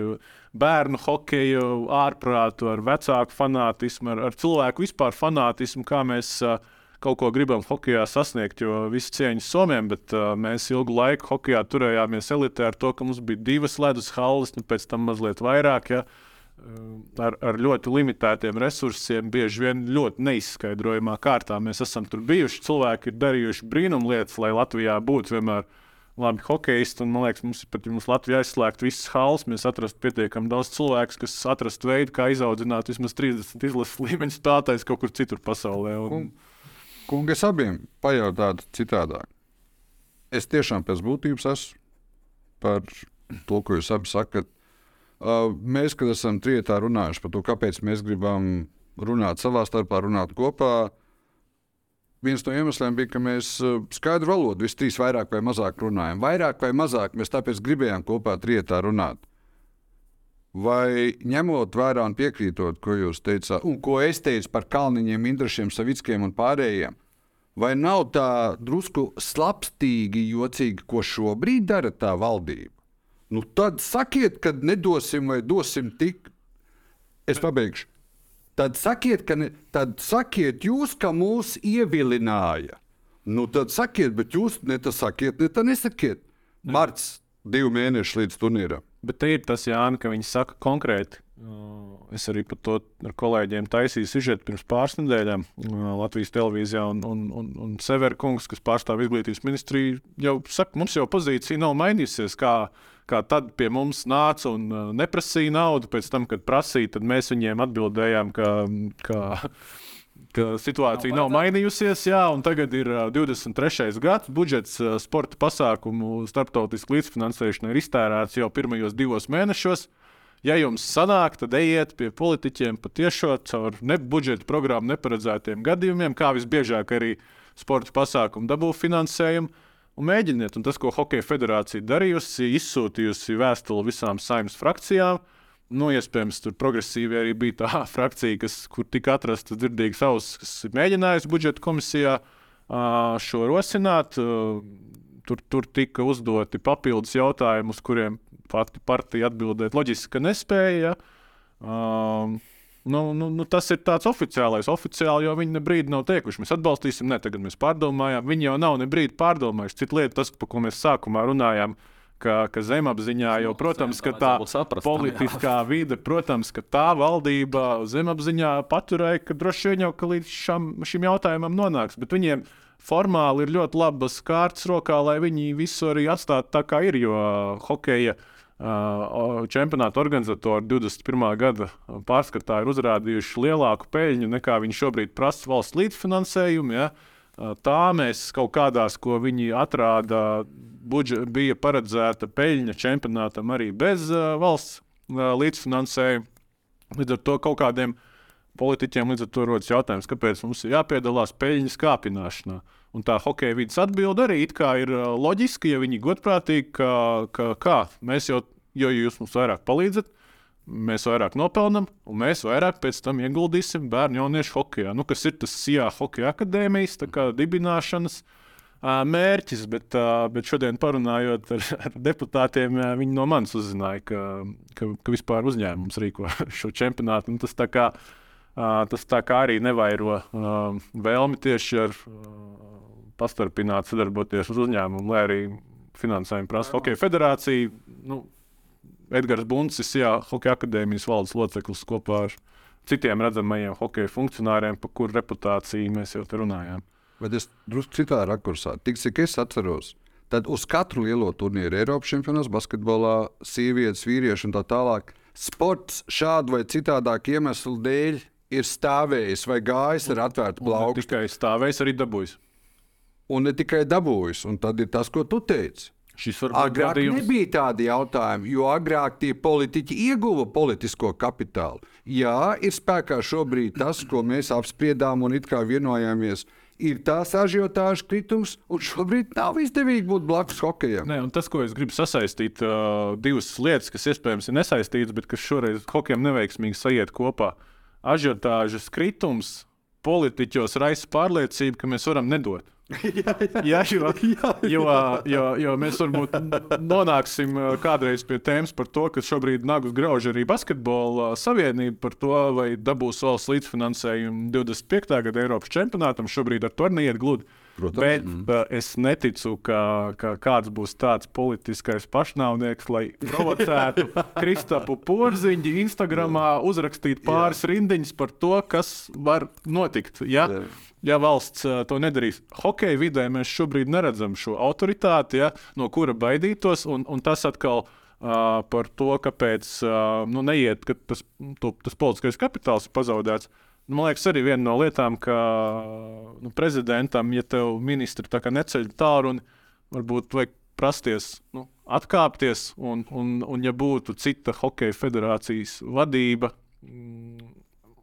Bērnu hokeju, ārprātu, ar vecāku fanātismu, ar, ar cilvēku vispār fanātismu, kā mēs uh, kaut ko gribam hokeja sasniegt. Jo visi cieņas somiem, bet uh, mēs ilgu laiku hokeja turējāmies elitē ar to, ka mums bija divas ledus halles, un pēc tam mazliet vairāk. Ja? Ar, ar ļoti limitētiem resursiem, bieži vien ļoti neizskaidrojamā kārtā. Mēs esam tur bijuši, cilvēki ir darījuši brīnumlietas, lai Latvijā būtu vienmēr labi hokeisti. Un, man liekas, mums ir pat ja mums Latvijā aizslēgt visas halas. Mēs atrastu pietiekami daudz cilvēku, kas atrastu veidu, kā izaudzināt vismaz 30 izlases līmeņa spēlētājus kaut kur citur pasaulē. Un... Kungi, es abiem pajautātu citādāk. Es tiešām pēc būtības esmu par to, ko jūs abi sakat. Uh, mēs, kad esam trijotā runājuši par to, kāpēc mēs gribam runāt savā starpā, runāt kopā, viens no iemesliem bija, ka mēs uh, skaidru valodu visi trīs vairāk vai mazāk runājam. Vairāk vai mazāk mēs tāpēc gribējām kopā trijotā runāt. Vai ņemot vērā un piekrītot, ko jūs teicāt, un ko es teicu par Kalniņiem, Indrašiem, Savickiem un pārējiem, vai nav tā drusku slapstīgi, jocīgi, ko šobrīd dara tā valdība? Nu, tad sakiet, kad nedosim vai dosim tik. Es pabeigšu. Tad sakiet, ka ne, tad sakiet jūs, ka mūs ievilināja. Nu, tad sakiet, bet jūs ne tas sakiet, ne tā nesakiet. Marts, divi mēneši līdz turnīram. Bet te ir tas, Jānis, ka viņi saka konkrēti. Es arī par to ar kolēģiem taisīju sižetu pirms pāris nedēļām Latvijas televīzijā. Un, un, un, un Severkungs, kas pārstāv izglītības ministriju, jau saka, mums jau pozīcija nav mainījusies. Kā, kā tad pie mums nāca un neprasīja naudu, pēc tam, kad prasīja, tad mēs viņiem atbildējām, ka. ka ka situācija nav, nav mainījusies. Jā, tagad ir uh, 23. gads. Budžets uh, sporta pasākumu starptautisku līdzfinansēšanu ir iztērēts jau pirmajos divos mēnešos. Ja jums sanāk, tad ejiet pie politiķiem patiešām caur nebudžeta programmu neparedzētiem gadījumiem, kā visbiežāk arī sporta pasākumu dabū finansējumu. Un mēģiniet, un tas, ko Hokeja federācija darījusi, izsūtījusi vēstuli visām saimnes frakcijām, Nu, iespējams, tur progresīvi arī bija tā frakcija, kas, kur tika atrasta dzirdīga auss, kas mēģinājusi budžeta komisijā šo rosināt. Tur, tur tika uzdoti papildus jautājumi, uz kuriem pati partija atbildēt loģiski nespēja. Uh, Nu, nu, nu, tas ir tāds oficiālais. Oficiāli jau viņi ne brīdi nav teikuši, mēs atbalstīsim, ne tagad mēs pārdomājām. Viņi jau nav ne brīdi pārdomājuši. Cita lieta, tas, par ko mēs sākumā runājām, ka, ka zemapziņā jau, protams, ka tā saprast, politiskā vide, protams, ka tā valdība zemapziņā paturēja, ka droši vien jau ka līdz šam, šim jautājumam nonāks. Bet viņiem formāli ir ļoti labas kārtas rokā, lai viņi visu arī atstātu tā, kā ir. Jo hokeja Uh, čempionāta organizatori 21. gada pārskatā ir uzrādījuši lielāku peļņu nekā viņi šobrīd prasa valsts līdzfinansējumu. Ja? Uh, tā mēs kaut kādās, ko viņi atrāda budžet, bija paredzēta peļņa čempionātam arī bez uh, valsts uh, līdzfinansējuma. Līdz ar to kaut kādiem politiķiem līdz ar to rodas jautājums, kāpēc mums ir jāpiedalās peļņas kāpināšanā. Un tā hokeja vidas atbilde arī ir uh, loģiska, ja viņi godprātīgi, ka, ka kā mēs jau, jo jūs mums vairāk palīdzat, mēs vairāk nopelnām, un mēs vairāk pēc tam ieguldīsim bērnu jauniešu hokeja. Nu, kas ir tas SIA hokeja akadēmijas dibināšanas uh, mērķis, bet, bet šodien parunājot ar, ar deputātiem, viņi no manis uzzināja, ka, ka, ka vispār uzņēmums rīko šo čempionātu. Tas tā, kā, tas tā kā arī nevairo vēlmi tieši ar pastarpināt sadarboties ar uzņēmumu, lai arī finansējumu prasa Hokeja federācija. Nu, Edgars Buncis, Jā, Hokeja akadēmijas valdes loceklis kopā ar citiem redzamajiem hokeja funkcionāriem, par kuru reputāciju mēs jau te runājām. Bet es drusku citā rakursā. Tik cik es atceros, tad uz katru lielo turnīru, Eiropas čempionāts, basketbolā, sievietes, vīrieši un tā tālāk, sports šādu vai citādāku iemeslu dēļ ir stāvējis vai gājis ar atvērtu plaukstu. Tikai stāvējis, arī dabūjis. Un ne tikai dabūjis, un tad ir tas, ko tu teici. Šis agrāk gadījums... nebija tādi jautājumi, jo agrāk tie politiķi ieguva politisko kapitālu. Jā, ir spēkā šobrīd tas, ko mēs apspriedām un it kā vienojāmies ir tās ažiotāžas kritums, un šobrīd nav izdevīgi būt blakus hokejam. Nē, tas, ko es gribu sasaistīt, uh, divas lietas, kas iespējams ir nesaistītas, bet kas šoreiz hokejam neveiksmīgi sajiet kopā. Ažiotāžas kritums politiķos raisa pārliecību, ka mēs varam nedot. jā, jo, jo, jo, jo mēs varbūt nonāksim kādreiz pie tēmas par to, ka šobrīd Nāgus grauž arī basketbola savienība par to, vai dabūs valsts līdzfinansējumu 25. gada Eiropas čempionātam. Šobrīd ar to neiet gludi. Protams. Bet mm. es neticu, ka, ka kāds būs tāds politiskais pašnāvnieks, lai provocētu Kristapu Porziņu Instagramā, uzrakstīt pāris Jā. rindiņas par to, kas var notikt. Ja? Jā. Ja valsts uh, to nedarīs, hokeja vidē mēs šobrīd neredzam šo autoritāti, ja, no kura baidītos, un, un tas atkal uh, par to, kāpēc uh, nu, neiet, ka tas, to, tas politiskais kapitāls ir pazaudēts. Man liekas, arī viena no lietām, ka nu, prezidentam, ja tev ministri neceļ tālu un varbūt vajag prasties nu, atkāpties, un, un, un ja būtu cita hokeja federācijas vadība, mm,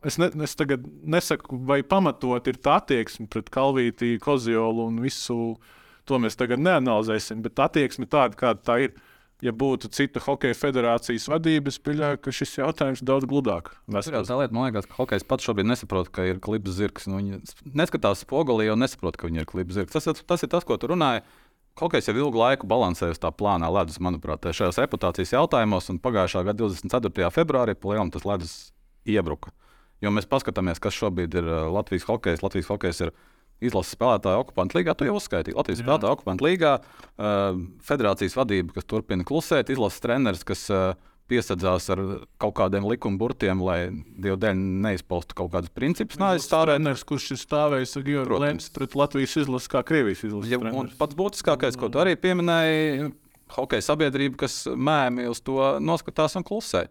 es, ne, es tagad nesaku, vai pamatot ir tā attieksme pret Kalvīti, Kozjolu un visu to mēs tagad neanalizēsim, bet attieksme tāda, kāda tā ir ja būtu cita hokeja federācijas vadība, es pieļauju, ka šis jautājums daudz gludāk. Tur jau tā lieta, man liekas, ka hokejs pats šobrīd nesaprot, ka ir klips zirgs. Nu, viņi neskatās spogulī un nesaprot, ka viņi ir klips zirgs. Tas, tas ir tas, ko tu runāji. Hokejs jau ilgu laiku balansē uz tā plānā ledus, manuprāt, šajos reputācijas jautājumos. Pagājušā gada 24. februārī palielam tas ledus iebruka. Jo mēs paskatāmies, kas šobrīd ir uh, Latvijas hokejs. Latvijas hokejs ir izlases spēlētāju okupantu līgā. Tu jau uzskaitīji Latvijas spēlētāju okupantu līgā, uh, federācijas vadība, kas turpina klusēt, izlases treneris, kas uh, piesadzās ar kaut kādiem likuma burtiem, lai Dieva dēļ neizpaustu kaut kādus principus. Nē, es tādu treneris, kurš ir stājis ar Georgu Lēns pret Latvijas izlases kā Krievijas izlases. Ja, pats būtiskākais, ko tu arī pieminēji, hokeja sabiedrība, kas mēmi uz to noskatās un klusē.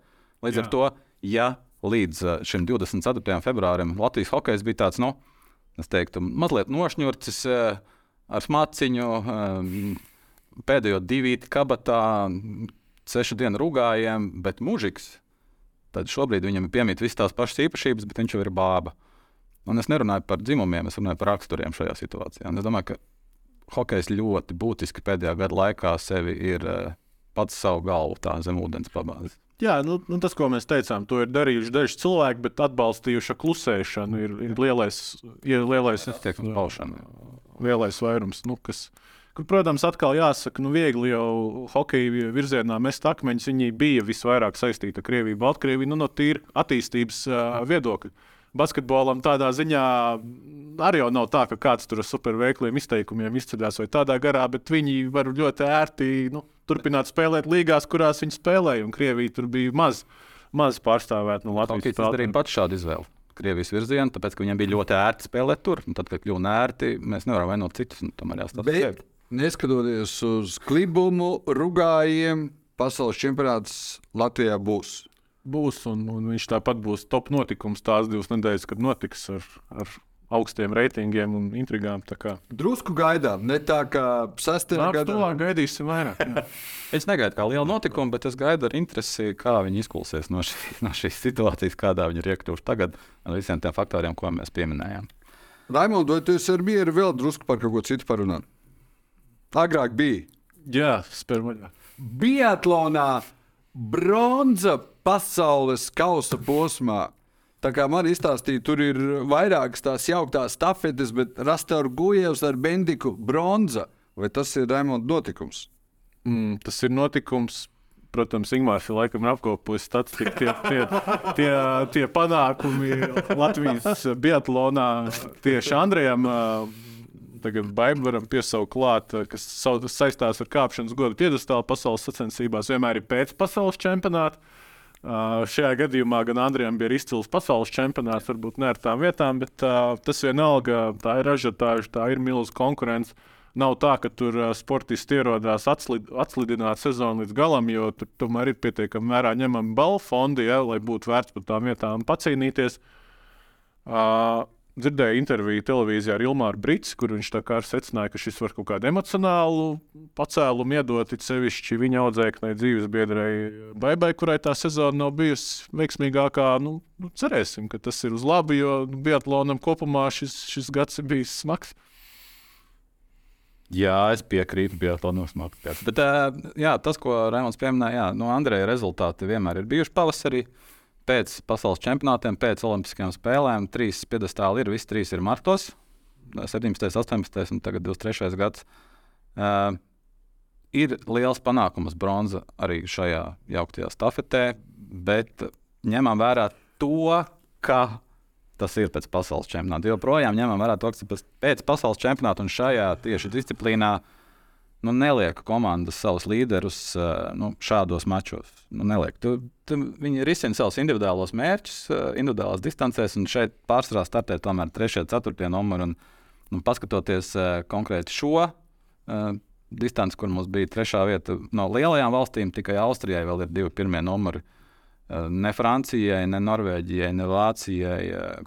Līdz Jā. ar to, ja līdz šim 24. februārim Latvijas hokejs bija tāds, nu, no, es teiktu, mazliet nošņurcis eh, ar smaciņu, eh, pēdējo divīti kabatā, sešu dienu rūgājiem, bet mūžiks. Tad šobrīd viņam ir piemīt visas tās pašas īpašības, bet viņš jau ir bāba. Un es nerunāju par dzimumiem, es runāju par raksturiem šajā situācijā. Un es domāju, ka hokejs ļoti būtiski pēdējā gada laikā sevi ir eh, pats savu galvu tā zem ūdens pabāzis. Jā, nu, nu tas, ko mēs teicām, to ir darījuši daži cilvēki, bet atbalstījuši klusēšanu. Ir, ir lielais, ir lielais, lielais vairums, nu, kas, kur, protams, atkal jāsaka, nu, viegli jau hokeja virzienā mest akmeņus. Viņi bija visvairāk saistīti ar Krieviju, Baltkrieviju, nu, no tīra attīstības uh, viedokļa. Basketbolam tādā ziņā arī jau nav tā, ka kāds tur ar superveikliem izteikumiem izceļas vai tādā garā, bet viņi var ļoti ērti nu, turpināt spēlēt līgās, kurās viņi spēlēja. Un Krievija tur bija maz, maz pārstāvēta no Latvijas. Tas darīja pats šādu izvēli. Krievijas virzienu, tāpēc, ka viņiem bija ļoti ērti spēlēt tur. Un tad, kad kļuva ērti, mēs nevaram vainot citus. Tomēr jāstāsta sevi. Neskatoties uz klibumu, rugājiem, pasaules čempionāts Latvijā būs. Būs, un, un viņš tāpat būs top notikums tās divas nedēļas, kad notiks ar, ar augstiem reitingiem un intrigām. Drusku gaidām, ne tā kā sastāvā gadā. Gaidīsim vairāk. es negaidu kā lielu notikumu, bet es gaidu ar interesi, kā viņi izkulsies no, šī, no šīs situācijas, kādā viņi ir iekļuvuši tagad ar visiem tiem faktoriem, ko mēs pieminējām. Raimonds, vai tu ar mieru vēl drusku par kaut ko citu parunāt? Agrāk bija. Jā, spērmaļā. Biatlonā bronza pasaules kausa posmā. Tā kā man izstāstīja, tur ir vairākas tās jauktās stafetes, bet Rastāra Gujevs ar Bendiku bronza. Vai tas ir Raimonds notikums? Mm, tas ir notikums. Protams, Ingūns ir laikam apkopojis statistiku. Tie, tie, tie, tie panākumi Latvijas biatlonā tieši Andrejam. Tagad baigi varam piesaukt klāt, kas saistās ar kāpšanas godu piedestālu pasaules sacensībās. Vienmēr ir pēc pasaules čempionāta. Uh, šajā gadījumā gan Andrijam bija izcils pasaules čempionāts, varbūt ne ar tām vietām, bet uh, tas vienalga, tā ir ražotāja, tā ir milzīga konkurence. Nav tā, ka tur uh, sportisti ierodās atslid, atslidināt sezonu līdz galam, jo tur tomēr ir pietiekami mērā ņemami balvu fondi, ja, lai būtu vērts par tām vietām pacīnīties. Uh, dzirdēju interviju televīzijā ar Ilmāru Brīsku, kur viņš secināja, ka šis var kaut kādu emocionālu pacēlumu iedot. Sevišķi viņa audzēknei dzīves biedrai Baibai, kurai tā sezona nav bijusi veiksmīgākā. Nu, nu, cerēsim, ka tas ir uz labi, jo Biatlonam kopumā šis, šis gads ir bijis smags. Jā, es piekrītu, bija tā nosmaka. Bet jā, tas, ko Raimons pieminēja, jā, no Andreja rezultāti vienmēr ir bijuši pavasarī. Uh, pēc pasaules čempionātiem, pēc Olimpiskajām spēlēm, trīs piedestāli ir, visi trīs ir martos. 17, 18 un tagad 23 gads. Uh, ir liels panākums bronza arī šajā jauktajā stafetē, bet ņemam vērā to, ka tas ir pēc pasaules čempionāta. Joprojām ņemam vērā to, ka pēc pasaules čempionāta un šajā tieši disciplīnā nu, neliek komandas savus līderus nu, šādos mačos. Nu, neliek. tu, tu, viņi risina savus individuālos mērķus, individuālās distancēs, un šeit pārsvarā startē tomēr 3. un 4. numuru. Un, un paskatoties konkrēti šo distanci, kur mums bija trešā vieta no lielajām valstīm, tikai Austrijai vēl ir divi pirmie numuri. Ne Francijai, ne Norvēģijai, ne Vācijai,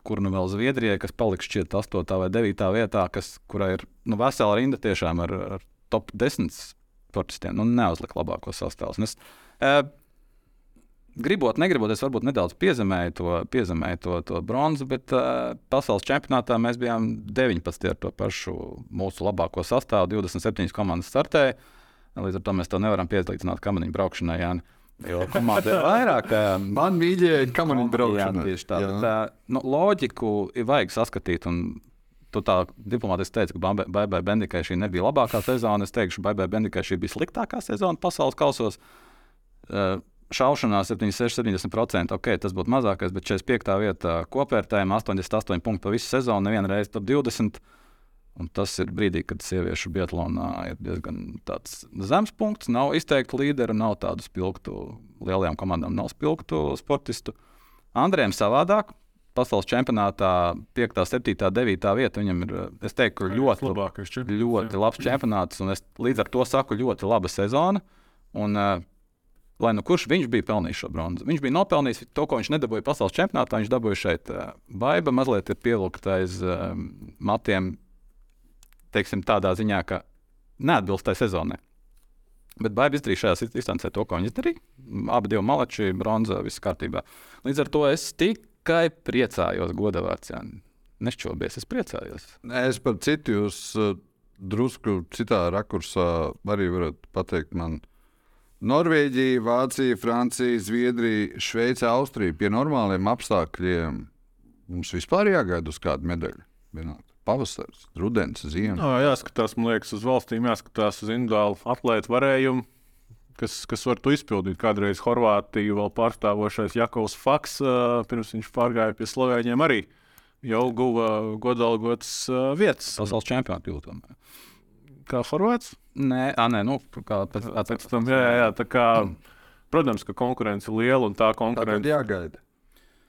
kur nu vēl Zviedrijai, kas paliks šķiet 8. vai 9. vietā, kas, kurā ir nu, vesela rinda tiešām ar, ar top 10 sportistiem. Nu, neuzlika labākos sastāvus. Es, uh, gribot, negribot, es varbūt nedaudz piezemēju to, piezemēju to, to bronzu, bet uh, pasaules čempionātā mēs bijām 19 ar to pašu mūsu labāko sastāvu. 27 komandas startēja. Līdz ar to mēs to nevaram pielīdzināt kamaniņu braukšanai. Jā. Jo komanda ir vairāk. Man mīļie kamaniņu braukšana. Jā, tieši tā. Jā. tā nu, loģiku ir vajag saskatīt. Un, Tu tā diplomātiski teici, ka Baibai Bendikai šī nebija labākā sezona. Es teikšu, ka Baibai Bendikai šī bija sliktākā sezona pasaules kausos. Šaušanā 76, 70%. Ok, tas būtu mazākais, bet 45. vietā kopvērtējumā 88 punkti pa visu sezonu, nevienu reizi top 20. Un tas ir brīdī, kad sieviešu biatlonā ir diezgan zems punkts. Nav izteikti līderi, nav tādu spilgtu, lielajām komandām nav spilgtu sportistu. Andrejam savādāk. Pasaules čempionātā 5, 7, 9 vieta. Viņam ir, es teiktu, ļoti, labākais, ļoti labs čempionāts. Un es līdz ar to saku, ļoti laba sezona. Un, uh, lai nu kurš viņš bija pelnījis šo bronzu. Viņš bija nopelnījis to, ko viņš nedabūja pasaules čempionātā. Viņš dabūja šeit baiba, eh, mazliet ir pievilkta aiz uh, matiem, teiksim, tādā ziņā, ka neatbilst tai sezonai. Bet Baiba izdarīja šajā distancē to, ko viņš izdarīja. Abi divi malači, bronza, viss kārtībā. Līdz ar to es tikai priecājos, godavārds. Nešķobies, es priecājos. Es par citu jūs uh, drusku citā rakursā arī varat pateikt man. Norvēģija, Vācija, Francija, Zviedrija, Šveice, Austrija pie normāliem apstākļiem mums vispār jāgaida uz kādu medaļu. Vienādi. Pavasaris, rudens, ziema. No, jāskatās, man liekas, uz valstīm, jāskatās uz individuālu atlētu varējumu, kas, kas var to izpildīt. Kādreiz Horvātiju vēl pārstāvošais Jakovs Faks, pirms viņš pārgāja pie Slovēņiem, arī jau guva godalgotas vietas. Pasaules čempionāta jūtam. Kā Horvāts? Nē, à, nē nu, kā pēc, pēc, tam. Jā, jā, tā kā, protams, ka konkurence ir liela un tā konkurence. Tātad jāgaida.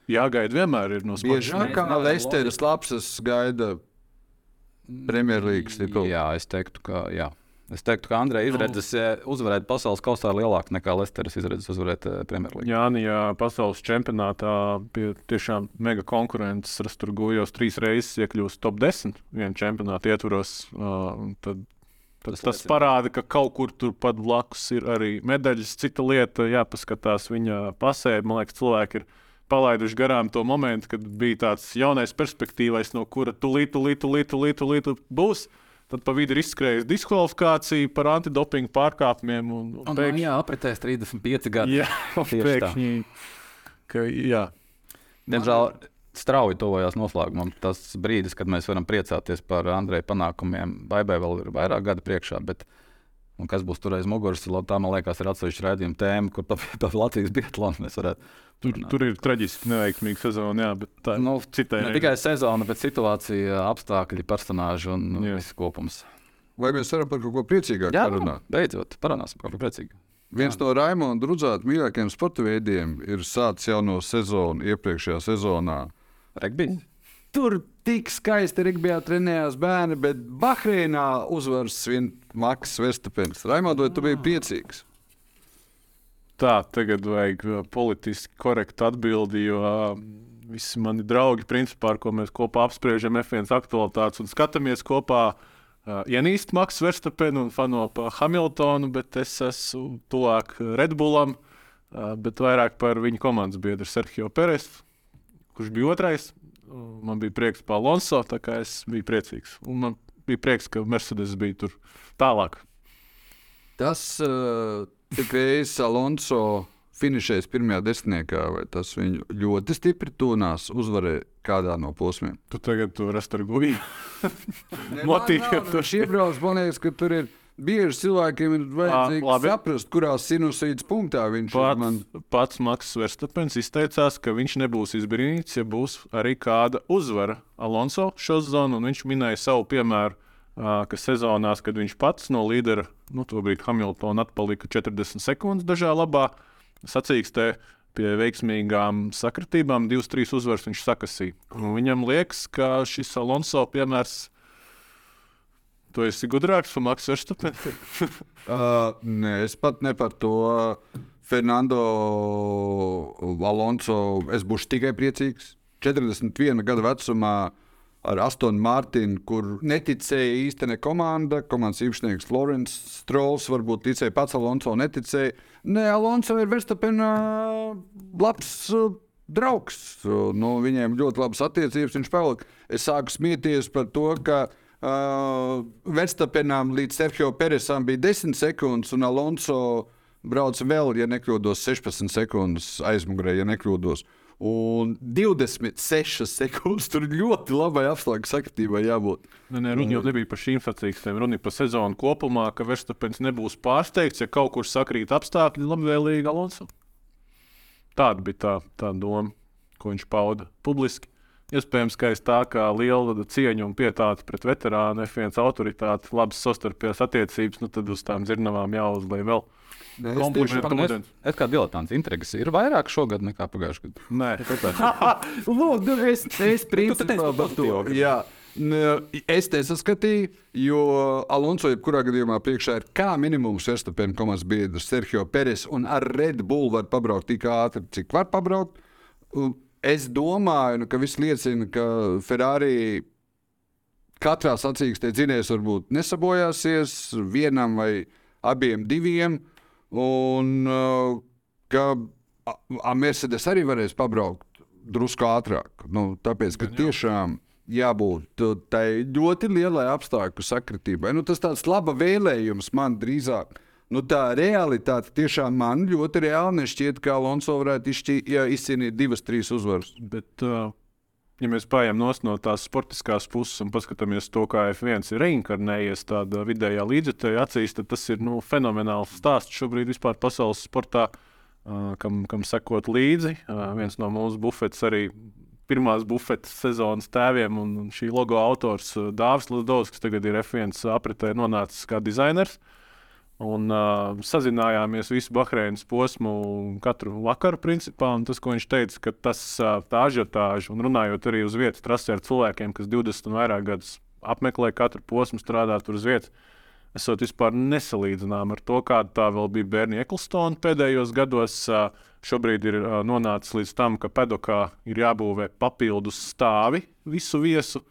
Jāgaida vienmēr ir no spēles. Biežāk kā Lesteris Lapsas gaida Premjerlīgas titulu. Jā, es teiktu, ka jā. Es teiktu, ka Andrejs izredzes nu, uzvarēt pasaules kausā lielāka nekā Lesteris izredzes uzvarēt Premjerlīgā. Jā, ja pasaules čempionātā pie tiešām mega konkurences rasturgojos trīs reizes iekļūst top 10 vienu čempionātu ietvaros, uh, tad Tas, parāda, ka kaut kur turpat blakus ir arī medaļas. Cita lieta, jāpaskatās viņa pasē. Man liekas, cilvēki ir palaiduši garām to momentu, kad bija tāds jaunais perspektīvais, no kura tūlīt, tūlīt, tūlīt, tūlīt, tūlīt būs. Tad pa vidu ir izskrējusi diskvalifikācija par antidopingu pārkāpumiem. Un, un, un pēkšņi, jā, apritēs 35 gadi. Jā, pēkšņi. Ka, jā. Diemžēl strauji tuvojās noslēgumam. Tas brīdis, kad mēs varam priecāties par Andreja panākumiem, Baibai vēl ir vairāk gadu priekšā. Bet, kas būs tur aiz muguras, tā man liekas, ir atsevišķa raidījuma tēma, kur par Latvijas biatlonu mēs varētu. Tur, runāt. tur ir traģiski neveiksmīga sezona, jā, bet tā nu, citai. Ne tikai sezona, bet situācija, apstākļi, personāži un jā. viss kopums. Vai mēs varam par kaut ko priecīgāku parunāt? Beidzot, parunāsim par kaut ko priecīgu. Viens Jā. no Raimonda Rudzāta mīļākajiem sporta veidiem ir sācis jauno sezonu iepriekšējā sezonā Regbijs. Tur tik skaisti Rīgā trenējās bērni, bet Bahreinā uzvaras svin Maks Verstapens. Raimond, vai tu biji priecīgs? Tā, tagad vajag uh, politiski korektu atbildi, jo uh, visi mani draugi, principā, ar ko mēs kopā apspriežam F1 aktualitātes un skatāmies kopā, uh, ienīst Maksu Verstapenu un fano pa Hamiltonu, bet es esmu tuvāk Redbullam, uh, bet vairāk par viņa komandas biedru Sergio Peresu kurš bija otrais. Man bija prieks par Alonso, tā kā es biju priecīgs. Un man bija prieks, ka Mercedes bija tur tālāk. Tas uh, tik reizes Alonso finišēs pirmajā desmitniekā, vai tas viņu ļoti stipri tūnās uzvarēt kādā no posmiem. Tu tagad tur esi ar guviju. Motīvu. Tur iebrauc, man liekas, ka tur ir bieži cilvēkiem ir vajadzīgs labi. saprast, kurā sinusīdas punktā viņš ir. Pats, Man... pats Maks Verstapens izteicās, ka viņš nebūs izbrīnīts, ja būs arī kāda uzvara Alonso šo sezonu. un Viņš minēja savu piemēru, ka sezonās, kad viņš pats no līdera, nu, tobrīd Hamiltona atpalika 40 sekundes dažā labā sacīkstē. Pie veiksmīgām sakritībām, divas, trīs uzvaras viņš sakasīja. Un Viņam liekas, ka šis Alonso piemērs, tu esi gudrāks par Maksu Verstapenu. Uh, nē, es pat ne par to. Fernando Alonso, es būšu tikai priecīgs. 41 gadu vecumā ar Astonu Mārtiņu, kur neticēja īstenībā komanda. Komandas īpašnieks Florence Strolls varbūt ticēja pats Alonso, neticēja. Nē, Alonso ir Verstapena labs uh, draugs. Uh, Nu, viņiem ļoti labas attiecības. Viņš palika. Es sāku smieties par to, ka uh, Verstapenam līdz Sergio Peresam bija 10 sekundes, un Alonso brauca vēl, ja nekļūdos, 16 sekundes aizmugurē, ja nekļūdos. Un 26 sekundes tur ļoti labai apstākļu sakritībai jābūt. Nē, nē, runa jau nebija par šīm sacīkstēm. Runa ir par sezonu kopumā, ka Verstapens nebūs pārsteigts, ja kaut kur sakrīt apstākļi labvēlīgi Alonso. Tāda bija tā, tā doma, ko viņš pauda publiski. Iespējams, ka aiz tā kā liela cieņa un pietāte pret veterānu, F1 autoritāti, labas savstarpējās attiecības, nu tad uz tām dzirnavām jāuzlai vēl. Es Komplimentu Pagaid, ūdens. Es, es kā diletants intrigas ir vairāk šogad nekā pagājušajā gadā. Nē, tāpēc. Lūdzu, es, es Tu teici principā par to. Jā. Es te saskatīju, jo Alonso jebkurā gadījumā priekšā ir kā minimums Verstapēna komandas biedrs Sergio Peres un ar Red Bull var pabraukt tik ātri, cik var pabraukt. Un Es domāju, nu, ka viss liecina, ka Ferrari katrā sacīkstē dzinējs varbūt nesabojāsies vienam vai abiem diviem, un uh, ka Mercedes arī varēs pabraukt drusku ātrāk. Nu, tāpēc, ka tiešām jābūt uh, tai ļoti lielai apstākļu sakritībai. Nu, tas tāds laba vēlējums man drīzāk. Nu, tā realitāte tiešām man ļoti reāli nešķiet, ka Alonso varētu izšķi, ja izcīnīt divas, trīs uzvaras. Bet, uh, ja mēs paņemam nos no tās sportiskās puses un paskatāmies to, kā F1 ir reinkarnējies tādā vidējā līdzekļa acīs, tad tas ir nu, fenomenāls stāsts šobrīd vispār pasaules sportā, uh, kam, kam sekot līdzi. Uh, viens no mūsu bufetes arī. Pirmās bufetes sezonas tēviem un šī logo autors uh, Dārzs Lidovs, kas tagad ir F1 apritē, nonācis kā dizainers. Un uh, sazinājāmies visu Bahreinas posmu katru vakaru, principā. Tas, ko viņš teica, ka tas uh, tā ažiotāža, un runājot arī uz vietas, trasē ar cilvēkiem, kas 20 un vairāk gadus apmeklē katru posmu, strādā tur uz vietas, esot vispār nesalīdzināma ar to, kāda tā vēl bija Bērnija Eklstona pēdējos gados. Uh, šobrīd ir uh, nonācis līdz tam, ka pedokā ir jābūvē papildus stāvi visu viesu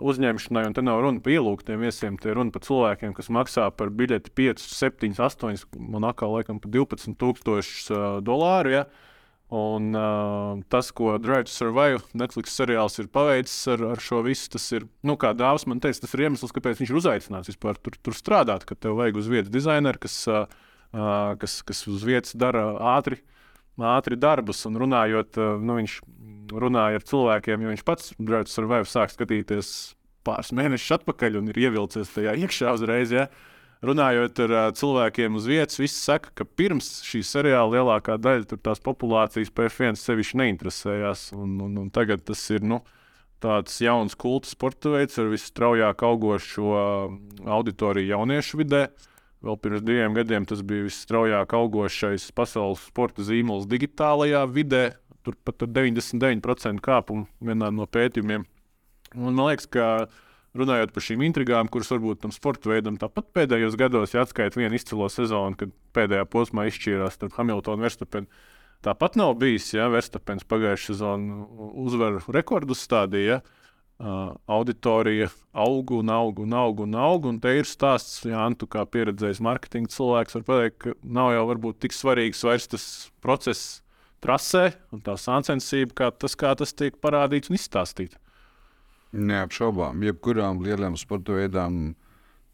uzņemšanai, un te nav runa par ielūgtiem viesiem, te ir runa par cilvēkiem, kas maksā par biļeti 5, 7, 8, Monakā laikam par 12 tūkstošus uh, dolāru. Ja? Un uh, tas, ko Drive to Survive Netflix seriāls ir paveicis ar, ar šo visu, tas ir, nu, kā Dārzs man teica, tas ir iemesls, kāpēc viņš ir uzaicināts vispār tur, tur strādāt, ka tev vajag uz vietas dizaineru, kas, uh, uh, kas, kas uz vietas dara ātri, ātri darbus. Un runājot, uh, nu, viņš runāja ar cilvēkiem, jo viņš pats Drive Survive sāk skatīties pāris mēnešus atpakaļ un ir ievilcies tajā iekšā uzreiz. Ja? Runājot ar uh, cilvēkiem uz vietas, visi saka, ka pirms šī seriāla lielākā daļa tās populācijas PF1 sevišķi neinteresējās. Un, un, un tagad tas ir nu, tāds jauns kulta sporta veids ar visstraujāk augošo uh, auditoriju jauniešu vidē. Vēl pirms diviem gadiem tas bija visstraujāk augošais pasaules sporta zīmols digitālajā vidē. Tur pat ar 99% kāpumu vienā no pētījumiem. Un man liekas, ka runājot par šīm intrigām, kuras varbūt tam sporta veidam tāpat pēdējos gados, ja atskaita vienu izcilo sezonu, kad pēdējā posmā izšķīrās starp Hamiltonu un Verstapenu. Tāpat nav bijis, ja Verstapens pagājušā sezonā uzvaru rekordu stādīja. Uh, auditorija aug un aug un aug un aug. Un te ir stāsts, ja Antu kā pieredzējis marketinga cilvēks, var pateikt, ka nav jau varbūt tik svarīgs vairs tas process trasē un tā sāncensība, kā tas, kā tas tiek parādīts un izstāstīts. Neapšaubām, jebkurām lielām sporta veidām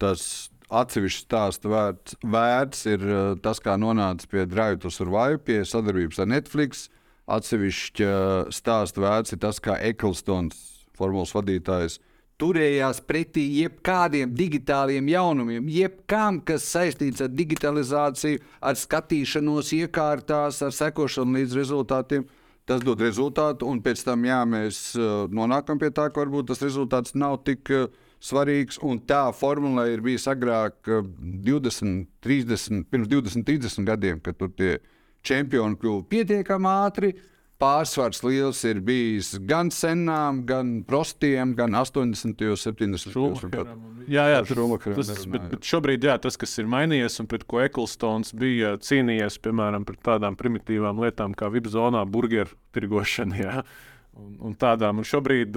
tas atsevišķs stāsts vērts, vērts ir tas, kā nonāca pie Drive to Survive, pie sadarbības ar Netflix. Atsevišķi uh, stāsts vērts ir tas, kā Eklstons, formulas vadītājs, turējās pretī jebkādiem digitāliem jaunumiem, jebkam, kas saistīts ar digitalizāciju, ar skatīšanos iekārtās, ar sekošanu līdz rezultātiem. Tas dod rezultātu, un pēc tam jā, mēs uh, nonākam pie tā, ka varbūt tas rezultāts nav tik uh, svarīgs. Tā formula ir bijusi agrāk, uh, 20, 30, pirms 20, 30 gadiem, kad tur tie čempioni kļuva pietiekami ātri. Pārsvars liels ir bijis gan senām, gan prostiem, gan 80, 70. Šumacheram un- Jā, jā, Par tas, tas, bet, bet šobrīd jā, tas, kas ir mainījies un pret ko Eklstons bija cīnījies, piemēram, pret tādām primitīvām lietām kā vipzonā, burgeru tirgošana. Jā. Un, un tādām. Un šobrīd,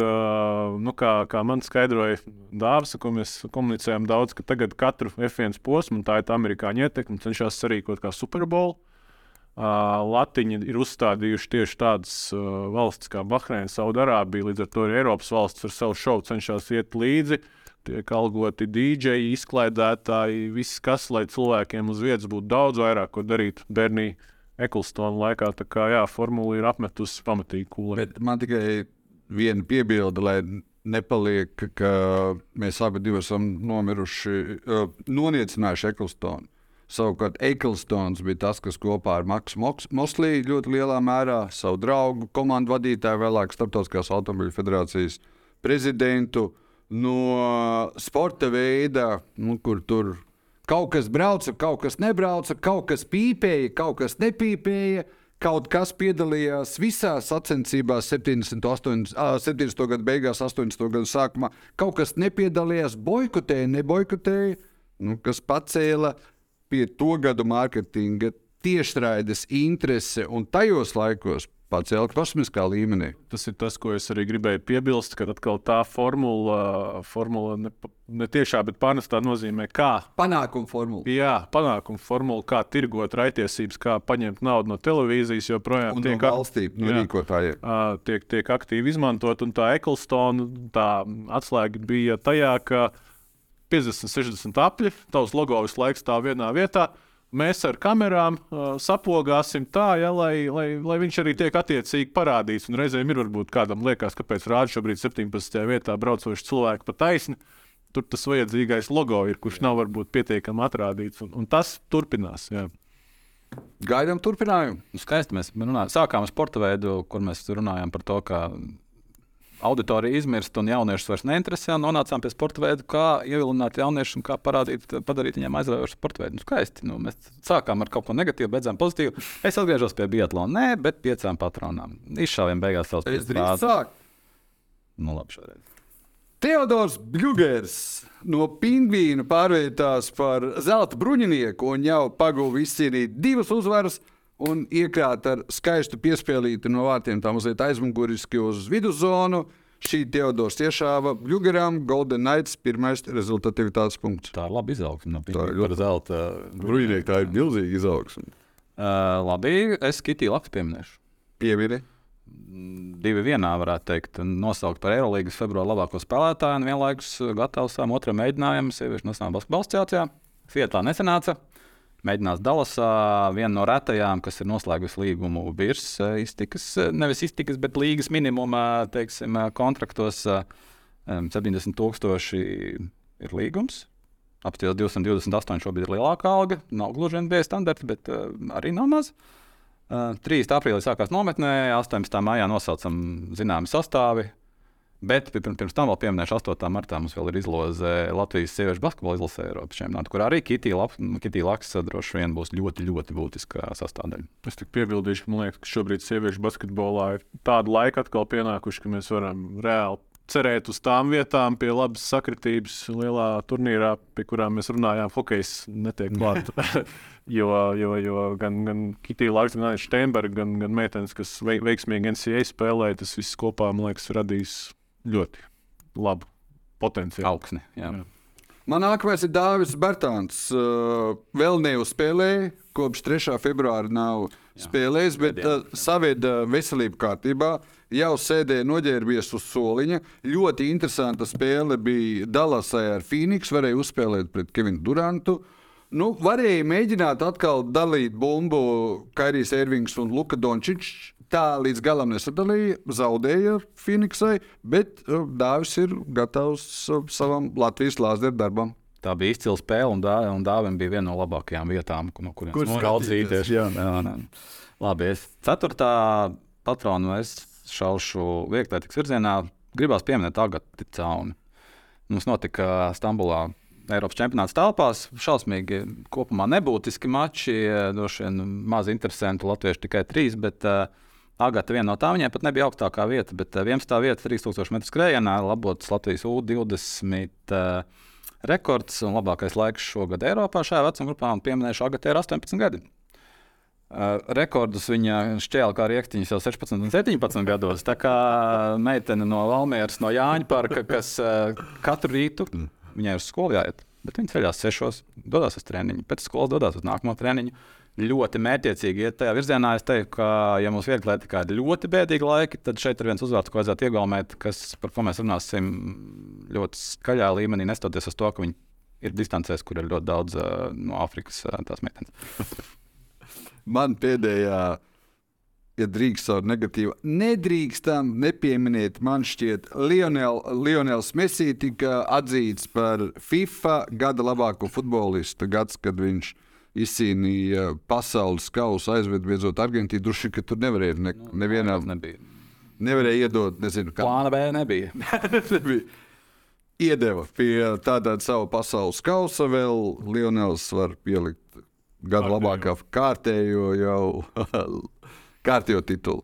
nu, kā, kā man skaidroja Dārzs, ko mēs komunicējam daudz, ka tagad katru F1 posmu, un tā ir tā amerikāņu ietekme, cenšas sarīkot kā Superbowl. Latviji ir uzstādījuši tieši tādas uh, valstis kā Bahreina, Saudārābija. Līdz ar to arī Eiropas valsts ar savu šovu cenšas iet līdzi. Tiek algoti dīdžeji, izklaidētāji, viss kas, lai cilvēkiem uz vietas būtu daudz vairāk ko darīt Bernija Eklstona laikā. Tā kā jā, formula ir apmetusi pamatīgi kūlē. Bet man tikai viena piebilde, lai nepaliek, ka mēs abi esam nomiruši, uh, noniecinājuši Eklstonu. Savukārt Eklstons bija tas, kas kopā ar Maksu Moslī ļoti lielā mērā savu draugu, komandu vadītāju, vēlāk Startautiskās automobiļu federācijas prezidentu no sporta veida, nu, kur tur kaut kas brauca, kaut kas nebrauca, kaut kas pīpēja, kaut kas nepīpēja. Kaut kas piedalījās visās sacensībās 78, ā, 70. gada beigās, 80. gada sākumā. Kaut kas nepiedalījās, boikotēja, neboikotēja, nu, kas pacēla pie to gadu mārketinga tiešraides interese un tajos laikos pacēla kosmiskā līmenī. Tas ir tas, ko es arī gribēju piebilst, ka atkal tā formula, formula ne, ne tiešā, bet pārnestā nozīmē, kā Panākuma formula. Jā, panākuma formula, kā tirgot raitiesības, kā paņemt naudu no televīzijas, joprojām Un no tiek, ak- valstīm, no rīkotājiem. tiek, tiek aktīvi izmantot. Un tā Eklstona tā atslēga bija tajā, ka 50, 60 apļi, tavs logo visu laiku stāv vienā vietā. Mēs ar kamerām uh, sapogāsim tā, ja, lai, lai, lai viņš arī tiek attiecīgi parādīts. Un reizēm ir varbūt kādam liekas, kāpēc rāda šobrīd 17. vietā braucoši cilvēki pa taisni. Tur tas vajadzīgais logo ir, kurš nav varbūt pietiekami atrādīts. Un, un tas turpinās. Jā. Gaidām turpinājumu. Nu, skaisti mēs runājam. Sākām ar sporta veidu, kur mēs runājām par to, ka auditorija izmirst un jauniešus vairs neinteresē. Nonācām pie sporta veidu, kā ievilināt jauniešus un kā parādīt, padarīt viņiem aizraujošu sporta veidu. Nu, skaisti. Nu, mēs sākām ar kaut ko negatīvu, beidzām pozitīvu. Es atgriežos pie biatlona. Nē, bet piecām patronām. Izšāviem beigās savus sākt. Nu, labi, šoreiz. Teodors Bļūgers no pingvīna pārvērtās par zelta bruņinieku un jau paguva izcīnīt divas uzvaras un iekrāt ar skaistu piespēlīti no vārtiem, tā mazliet aizmuguriski uz viduszonu. Šī Teodors iešāva Bļūgeram, Golden Knights, pirmais rezultatīvitātes punkts. Tā ir laba izaugsme. No Tā ir ļoti zelta. Bruņinieki, tā ir milzīga izaugsme. Uh, labi, es Kitiju Laktu pieminēšu. Pieviri. divi vienā, varētu teikt, nosaukt par Eirolandes februāra labāko spēlētāju un vienlaikus gatavs savam otram mēģinājumam, sieviešu nacionālajā basketbola asociācijā. Fietā nesenāca. Mēģinās Dallasā, viena no retajām, kas ir noslēgusi līgumu virs eh, iztikas, eh, nevis iztikas, bet līgas minimuma teiksim, eh, kontraktos. eh, em, 70 tūkstoši ir līgums. Apstāties 228 šobrīd ir lielākā alga. Nav gluži NBA standarts, bet uh, arī nav maz. Uh, 3. aprīlī sākās nometnē, 18. maijā nosaucam zināmi sastāvi. Bet pirms, tam vēl pieminēšu, 8. martā mums vēl ir izloze Latvijas sieviešu basketbola izlasē Eiropas čempionātā, kur arī Kitija Laks droši vien būs ļoti, ļoti būtiska sastāvdaļa. Es tik piebildīšu, ka man liekas, ka šobrīd sieviešu basketbolā ir tāda laika atkal pienākuši, ka mēs varam reāli cerēt uz tām vietām, pie labas sakritības lielā turnīrā, pie kurām mēs runājām. Hokejs netiek klāts. jo, jo, jo gan, gan Kitija Laksa, gan Steinberga, gan, gan meitenes, kas vei- veiksmīgi NCAA spēlē, tas viss kopā, man liekas, radīs ļoti labu potenciālu. Augsni. Jā. Jā. Man nākamais ir Dārvis Bērtāns. Vēl neuzspēlēja, kopš 3. februāra nav Jā. spēlējis, bet uh, saveda veselību kārtībā. Jau sēdēja noģērbies uz soliņa. Ļoti interesanta spēle bija Dallasai ar Phoenix. Varēja uzspēlēt pret Kevinu Durantu. Nu, varēja mēģināt atkal dalīt bumbu Kairijs Ervings un Luka Dončičs. Tā līdz galam nesadalīja, zaudēja Phoenixai, bet uh, Dāvis ir gatavs uh, savam Latvijas lāzera darbam. Tā bija izcila spēle, un, dā, un Dāvim bija viena no labākajām vietām, no kurienes Kur skatīties, jā. jā, jā. Labi, es ceturtā patronu es šaušu vieglietas virzienā. Gribās pieminēt Agatu Cauni. Mums notika Stambulā Eiropas čempionāts telpās. Šausmīgi kopumā nebūtiski mači, droši vien maz interesanti. Latvieši tikai trīs, bet uh, Agata viena no tām viņai pat nebija augstākā vieta, bet uh, 11. vieta 3000 metru skrējienā, labots Latvijas U20 uh, rekords un labākais laiks šogad Eiropā šajā vecuma grupā. Pieminēšu, Agata ir 18 gadi. Uh, rekordus viņa šķēla kā rīkstiņš jau 16 un 17 gados. Tā kā meitene no Valmieras, no Jāņa parka, kas uh, katru rītu viņai uz skolu jāiet. Bet viņa ceļās sešos, dodas uz treniņu, pēc skolas dodas uz nākamo treniņu. Ļoti mērķiecīgi iet tajā virzienā. Es teiktu, ka, ja mums viegli ir kādi ļoti bēdīgi laiki, tad šeit ir viens uzvārds, ko vajadzētu iegaumēt, kas, par ko mēs runāsim ļoti skaļā līmenī, nestoties uz to, ka viņi ir distancēs, kur ir ļoti daudz uh, no Āfrikas uh, tās meitenes. Man pēdējā, ja drīkst savu negatīvu, nedrīkstam nepieminēt, man šķiet, Lionel, Lionels Messi tika atzīts par FIFA gada labāko futbolistu. Gads, kad viņš izcīnīja pasaules kausu, aizved beidzot Argentīnu. Droši vien, ka tur nevarēja ne, nevienā, Tas nebija. nevarēja iedot, nezinu, kā Plāna B nebija. nebija. Iedeva pie tāda savu pasaules kausa, vēl Lionels var pielikt gada labākā kārtējo jau kārtējo titulu.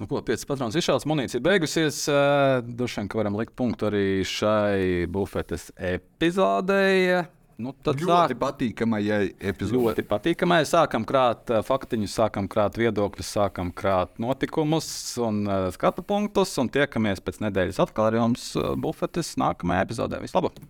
Nu, ko, piecas patronas izšauts, munīcija beigusies. Uh, Droši vien, ka varam likt punktu arī šai bufetes epizodei. Nu, tad Ļoti sāk, patīkamajai epizodei. ļoti patīkamai. Sākam krāt uh, faktiņus, sākam krāt viedokļus, sākam krāt notikumus un uh, skatu punktus. Un tiekamies pēc nedēļas atkal ar jums uh, bufetes nākamajā epizodē. Vislabāk!